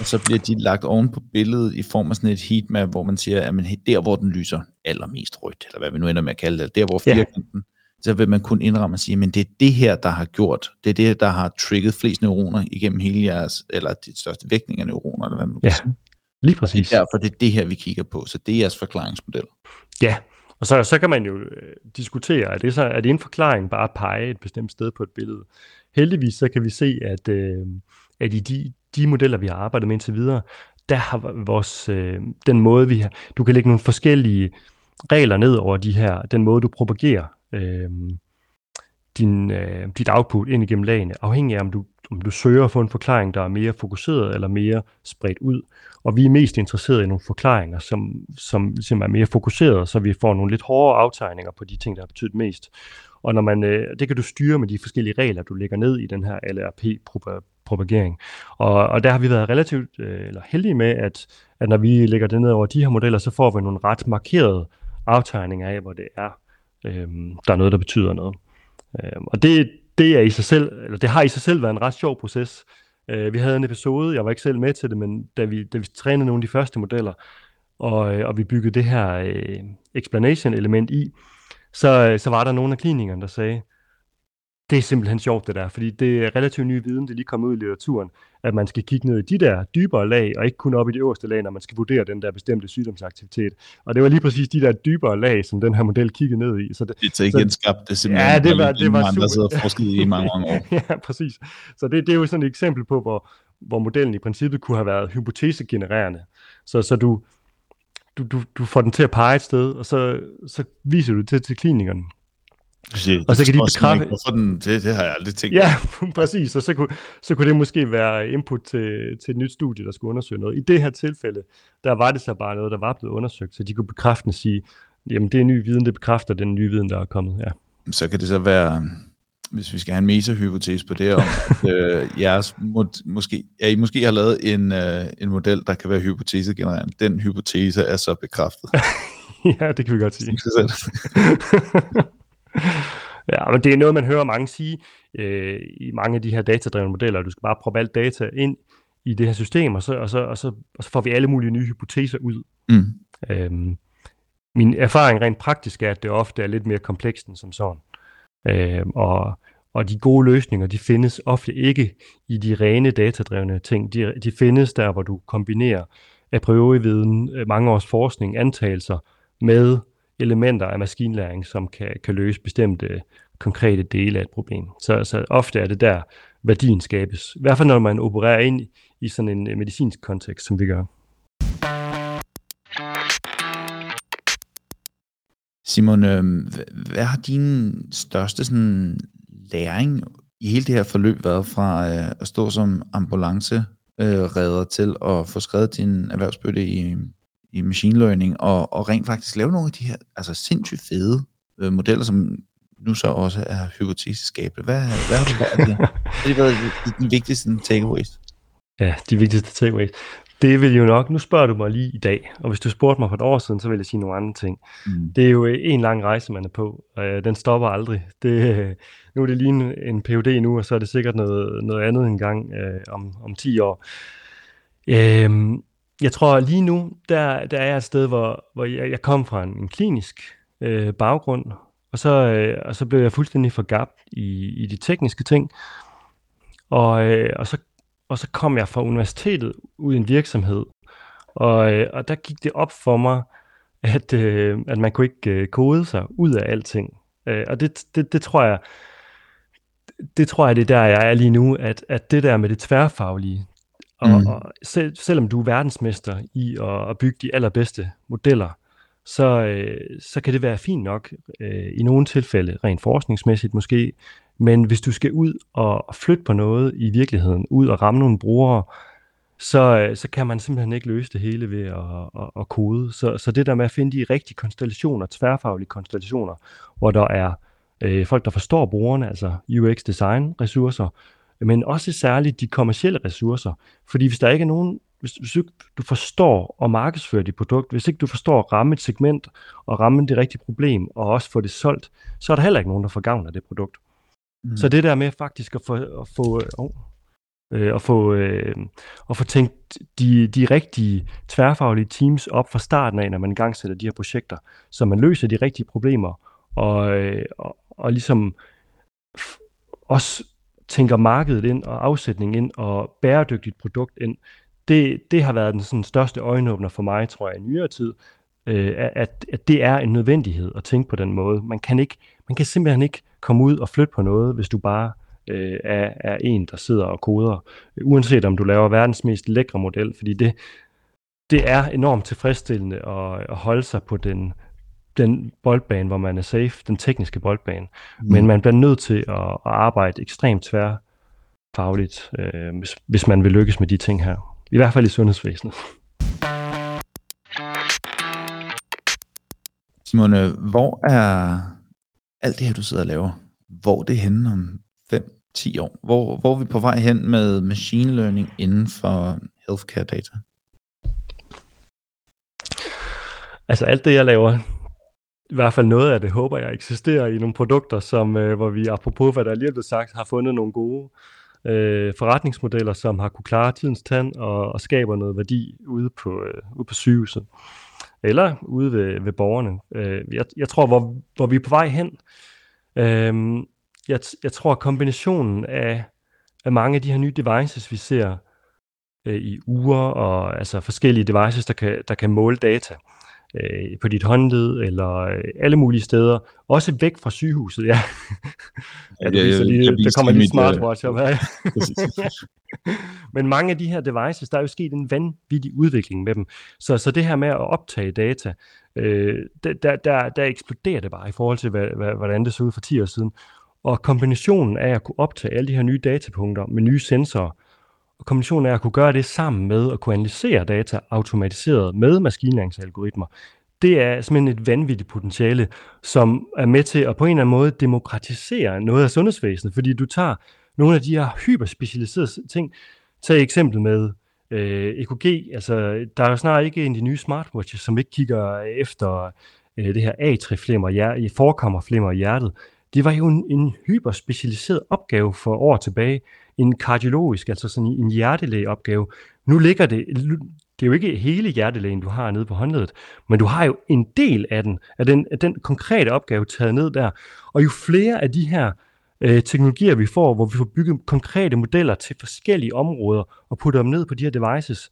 og så bliver de lagt oven på billedet i form af sådan et heatmap, hvor man siger, at man, der hvor den lyser allermest rødt, eller hvad vi nu ender med at kalde det, der hvor firkanten, ja så vil man kunne indramme og sige, men det er det her, der har gjort, det er det, der har trigget flest neuroner igennem hele jeres, eller de største vægtning af neuroner, eller hvad man ja, sige. lige præcis. Det er derfor, det er det her, vi kigger på, så det er jeres forklaringsmodel. Ja, og så, så kan man jo øh, diskutere, er det, så, er det en forklaring bare at pege et bestemt sted på et billede? Heldigvis så kan vi se, at, øh, at i de, de modeller, vi har arbejdet med indtil videre, der har vores, øh, den måde vi har, du kan lægge nogle forskellige regler ned over de her, den måde du propagerer øh, din, øh, dit output ind igennem lagene, afhængig af om du, om du søger at få en forklaring, der er mere fokuseret eller mere spredt ud. Og vi er mest interesserede i nogle forklaringer, som, som, som er mere fokuseret, så vi får nogle lidt hårdere aftegninger på de ting, der har betydet mest. Og når man, øh, det kan du styre med de forskellige regler, du lægger ned i den her LRP-propagering. Og, og der har vi været relativt øh, eller heldige med, at, at når vi lægger det ned over de her modeller, så får vi nogle ret markerede aftegninger af, hvor det er, øh, der er noget, der betyder noget. Øh, og det, det, er i sig selv, eller det har i sig selv været en ret sjov proces. Øh, vi havde en episode, jeg var ikke selv med til det, men da vi, da vi trænede nogle af de første modeller, og, øh, og vi byggede det her øh, explanation element i, så, øh, så var der nogle af klinikerne, der sagde, det er simpelthen sjovt det der, fordi det er relativt ny viden, det er lige kommet ud i litteraturen, at man skal kigge ned i de der dybere lag, og ikke kun op i de øverste lag, når man skal vurdere den der bestemte sygdomsaktivitet. Og det var lige præcis de der dybere lag, som den her model kiggede ned i. Så det, det er ikke skabt det simpelthen. Ja, det var, det var super. Der sidder forsket i mange, mange år. [LAUGHS] ja, præcis. Så det, det er jo sådan et eksempel på, hvor, hvor modellen i princippet kunne have været hypotesegenererende. Så, så du, du, du, du får den til at pege et sted, og så, så viser du det til, til klinikerne. Siger, og så kan de bekræfte... Den, det, det har jeg aldrig tænkt. Ja, [LAUGHS] præcis. Og så kunne, så kunne det måske være input til, til et nyt studie, der skulle undersøge noget. I det her tilfælde, der var det så bare noget, der var blevet undersøgt, så de kunne bekræfte og sige, jamen det er ny viden, det bekræfter den nye viden, der er kommet. Ja. Så kan det så være, hvis vi skal have en mesa-hypotese på det, om [LAUGHS] at øh, jeres må, måske, ja, I måske har lavet en, øh, en model, der kan være hypotesegenererende. Den hypotese er så bekræftet. [LAUGHS] ja, det kan vi godt sige. [LAUGHS] ja, men det er noget, man hører mange sige øh, i mange af de her datadrevne modeller. Du skal bare proppe alt data ind i det her system, og så, og så, og så, og så får vi alle mulige nye hypoteser ud. Mm. Øhm, min erfaring rent praktisk er, at det ofte er lidt mere komplekst end som sådan. Øhm, og, og de gode løsninger, de findes ofte ikke i de rene datadrevne ting. De, de findes der, hvor du kombinerer a priori viden, øh, mange års forskning, antagelser med elementer af maskinlæring, som kan, kan løse bestemte konkrete dele af et problem. Så, så ofte er det der, værdien skabes. I hvert fald når man opererer ind i sådan en øh, medicinsk kontekst, som vi gør. Simon, øh, hvad har din største sådan, læring i hele det her forløb været fra øh, at stå som ambulanceredder øh, til at få skrevet din erhvervsbøtte i i machine learning, og, og rent faktisk lave nogle af de her altså sindssygt fede øh, modeller, som nu så også er hypoteseskabende. Hvad, hvad har du lært af det? Det har været de vigtigste takeaways. Ja, de vigtigste takeaways. Det vil jo nok, nu spørger du mig lige i dag, og hvis du spurgte mig for et år siden, så vil jeg sige nogle andre ting. Mm. Det er jo en lang rejse, man er på, og øh, den stopper aldrig. Det, nu er det lige en, en PhD nu, og så er det sikkert noget, noget andet en gang øh, om, om 10 år. Øhm, jeg tror lige nu, der, der er jeg et sted, hvor, hvor jeg, jeg kom fra en, en klinisk øh, baggrund, og så, øh, og så blev jeg fuldstændig forgabt i, i de tekniske ting. Og, øh, og, så, og så kom jeg fra universitetet ud i en virksomhed, og, øh, og der gik det op for mig, at, øh, at man kunne ikke øh, kode sig ud af alting. Øh, og det, det, det tror jeg, det tror jeg, det er der, jeg er lige nu, at, at det der med det tværfaglige, og, mm. og selv, selvom du er verdensmester i at, at bygge de allerbedste modeller, så, øh, så kan det være fint nok øh, i nogle tilfælde, rent forskningsmæssigt måske, men hvis du skal ud og flytte på noget i virkeligheden, ud og ramme nogle brugere, så, øh, så kan man simpelthen ikke løse det hele ved at, at, at kode. Så, så det der med at finde de rigtige konstellationer, tværfaglige konstellationer, hvor der er øh, folk, der forstår brugerne, altså UX-design-ressourcer, men også særligt de kommercielle ressourcer. Fordi hvis der ikke er nogen, hvis, hvis du forstår at markedsføre dit produkt, hvis ikke du forstår at ramme et segment og ramme det rigtige problem og også få det solgt, så er der heller ikke nogen, der får gavn af det produkt. Mm. Så det der med faktisk at få, at få, oh, øh, at få, øh, at få tænkt de, de rigtige tværfaglige teams op fra starten af, når man engang sætter de her projekter, så man løser de rigtige problemer og, øh, og, og ligesom også tænker markedet ind og afsætning ind og bæredygtigt produkt ind, det, det har været den sådan, største øjenåbner for mig, tror jeg, i nyere tid, øh, at, at det er en nødvendighed at tænke på den måde. Man kan, ikke, man kan simpelthen ikke komme ud og flytte på noget, hvis du bare øh, er, er en, der sidder og koder, uanset om du laver verdens mest lækre model, fordi det, det er enormt tilfredsstillende at, at holde sig på den den boldbane, hvor man er safe, den tekniske boldbane. Mm. Men man bliver nødt til at, at arbejde ekstremt tværfagligt, øh, hvis, hvis man vil lykkes med de ting her. I hvert fald i sundhedsvæsenet. Simon, hvor er alt det her, du sidder og laver, hvor det henne om 5-10 år? Hvor, hvor er vi på vej hen med machine learning inden for healthcare data? Altså alt det, jeg laver, i hvert fald noget af det, håber jeg, eksisterer i nogle produkter, som, øh, hvor vi, apropos hvad der lige er blevet sagt, har fundet nogle gode øh, forretningsmodeller, som har kunne klare tidens tand og, og skaber noget værdi ude på, øh, ude på sygehuset. Eller ude ved, ved borgerne. Øh, jeg, jeg tror, hvor, hvor vi er på vej hen, øh, jeg, jeg tror, at kombinationen af, af mange af de her nye devices, vi ser øh, i uger, og altså forskellige devices, der kan, der kan måle data, øh, på dit håndled eller øh, alle mulige steder. Også væk fra sygehuset, ja. ja, ja, ja lige, der kommer lige smartwatch op her. [LAUGHS] Men mange af de her devices, der er jo sket en vanvittig udvikling med dem. Så, så det her med at optage data, øh, der, der, der eksploderer det bare i forhold til, hvad, hvad, hvordan det så ud for 10 år siden. Og kombinationen af at kunne optage alle de her nye datapunkter med nye sensorer, og kombinationen af at kunne gøre det sammen med at kunne analysere data automatiseret med maskinlæringsalgoritmer, det er simpelthen et vanvittigt potentiale, som er med til at på en eller anden måde demokratisere noget af sundhedsvæsenet, fordi du tager nogle af de her hyperspecialiserede ting. Tag eksempel med øh, EKG, altså der er jo snart ikke en af de nye smartwatches, som ikke kigger efter øh, det her atrieflimmer, i forekommerflimmer i hjertet. Det var jo en, en hyperspecialiseret opgave for år tilbage, en kardiologisk, altså sådan en hjertelægeopgave. Nu ligger det, det er jo ikke hele hjertelægen, du har nede på håndledet, men du har jo en del af den, af den, af den konkrete opgave taget ned der. Og jo flere af de her øh, teknologier, vi får, hvor vi får bygget konkrete modeller til forskellige områder og putter dem ned på de her devices,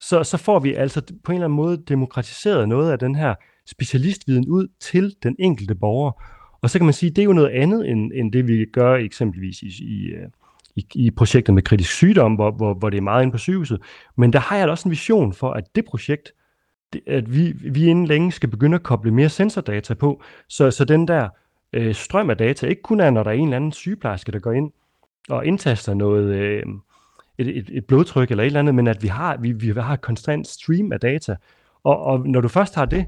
så, så får vi altså på en eller anden måde demokratiseret noget af den her specialistviden ud til den enkelte borger. Og så kan man sige, at det er jo noget andet, end, end det vi gør eksempelvis i, i, øh, i, i projektet med kritisk sygdom, hvor, hvor, hvor det er meget inde på sygehuset. Men der har jeg da også en vision for, at det projekt, det, at vi, vi inden længe skal begynde at koble mere sensordata på, så, så den der øh, strøm af data ikke kun er, når der er en eller anden sygeplejerske, der går ind og indtaster noget, øh, et, et, et blodtryk eller et eller andet, men at vi har, vi, vi har et konstant stream af data. Og, og når du først har det,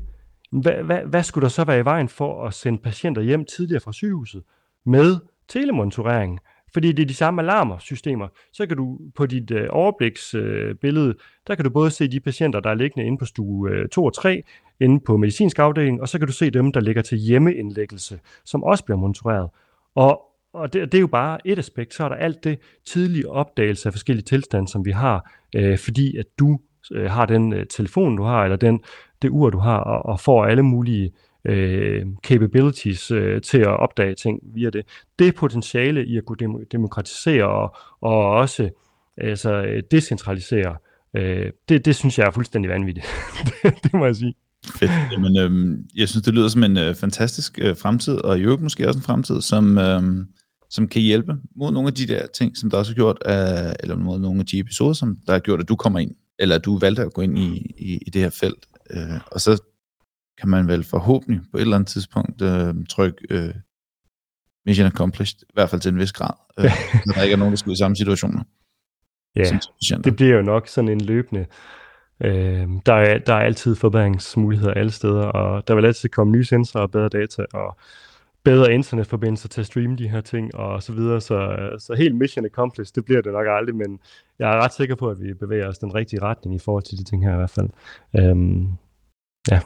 hvad, hvad, hvad skulle der så være i vejen for at sende patienter hjem tidligere fra sygehuset med telemonitorering? Fordi det er de samme alarmersystemer. Så kan du på dit øh, overbliksbillede, øh, der kan du både se de patienter, der er liggende inde på stue øh, 2 og 3, inde på medicinsk afdeling, og så kan du se dem, der ligger til hjemmeindlæggelse, som også bliver monitoreret. Og, og det, det er jo bare et aspekt. Så er der alt det tidlige opdagelse af forskellige tilstande, som vi har, øh, fordi at du øh, har den øh, telefon, du har, eller den, det ur, du har, og, og får alle mulige øh, capabilities øh, til at opdage ting via det. Det potentiale i at kunne dem- demokratisere og, og også altså, decentralisere, øh, det, det synes jeg er fuldstændig vanvittigt. [LAUGHS] det, det må jeg sige. Fedt. Jamen, øhm, jeg synes, det lyder som en øh, fantastisk øh, fremtid, og i øvrigt måske også en fremtid, som, øhm, som kan hjælpe mod nogle af de der ting, som der også har gjort, øh, eller mod nogle af de episoder, som der har gjort, at du kommer ind, eller at du valgte at gå ind i, i, i det her felt. Øh, og så kan man vel forhåbentlig på et eller andet tidspunkt øh, trykke øh, mission accomplished, i hvert fald til en vis grad, øh, [LAUGHS] når der ikke er nogen, der skal ud i samme situationer. Ja, det bliver jo nok sådan en løbende. Øh, der, er, der er altid forbedringsmuligheder alle steder, og der vil altid komme nye sensorer og bedre data, og bedre internetforbindelser til at streame de her ting, og så videre. Så, så helt mission accomplished, det bliver det nok aldrig, men jeg er ret sikker på, at vi bevæger os den rigtige retning i forhold til de ting her i hvert fald. Øh, ja.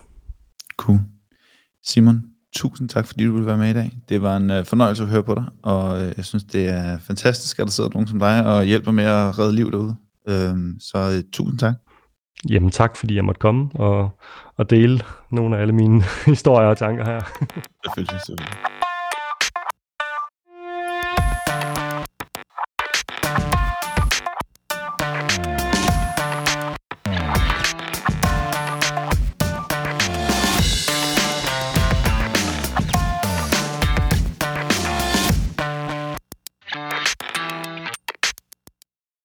Cool. Simon, tusind tak, fordi du ville være med i dag. Det var en uh, fornøjelse at høre på dig, og uh, jeg synes, det er fantastisk, at der sidder nogen som dig og hjælper med at redde liv derude. Uh, så uh, tusind tak. Jamen tak, fordi jeg måtte komme og, og dele nogle af alle mine [LAUGHS] historier og tanker her. selvfølgelig, selvfølgelig.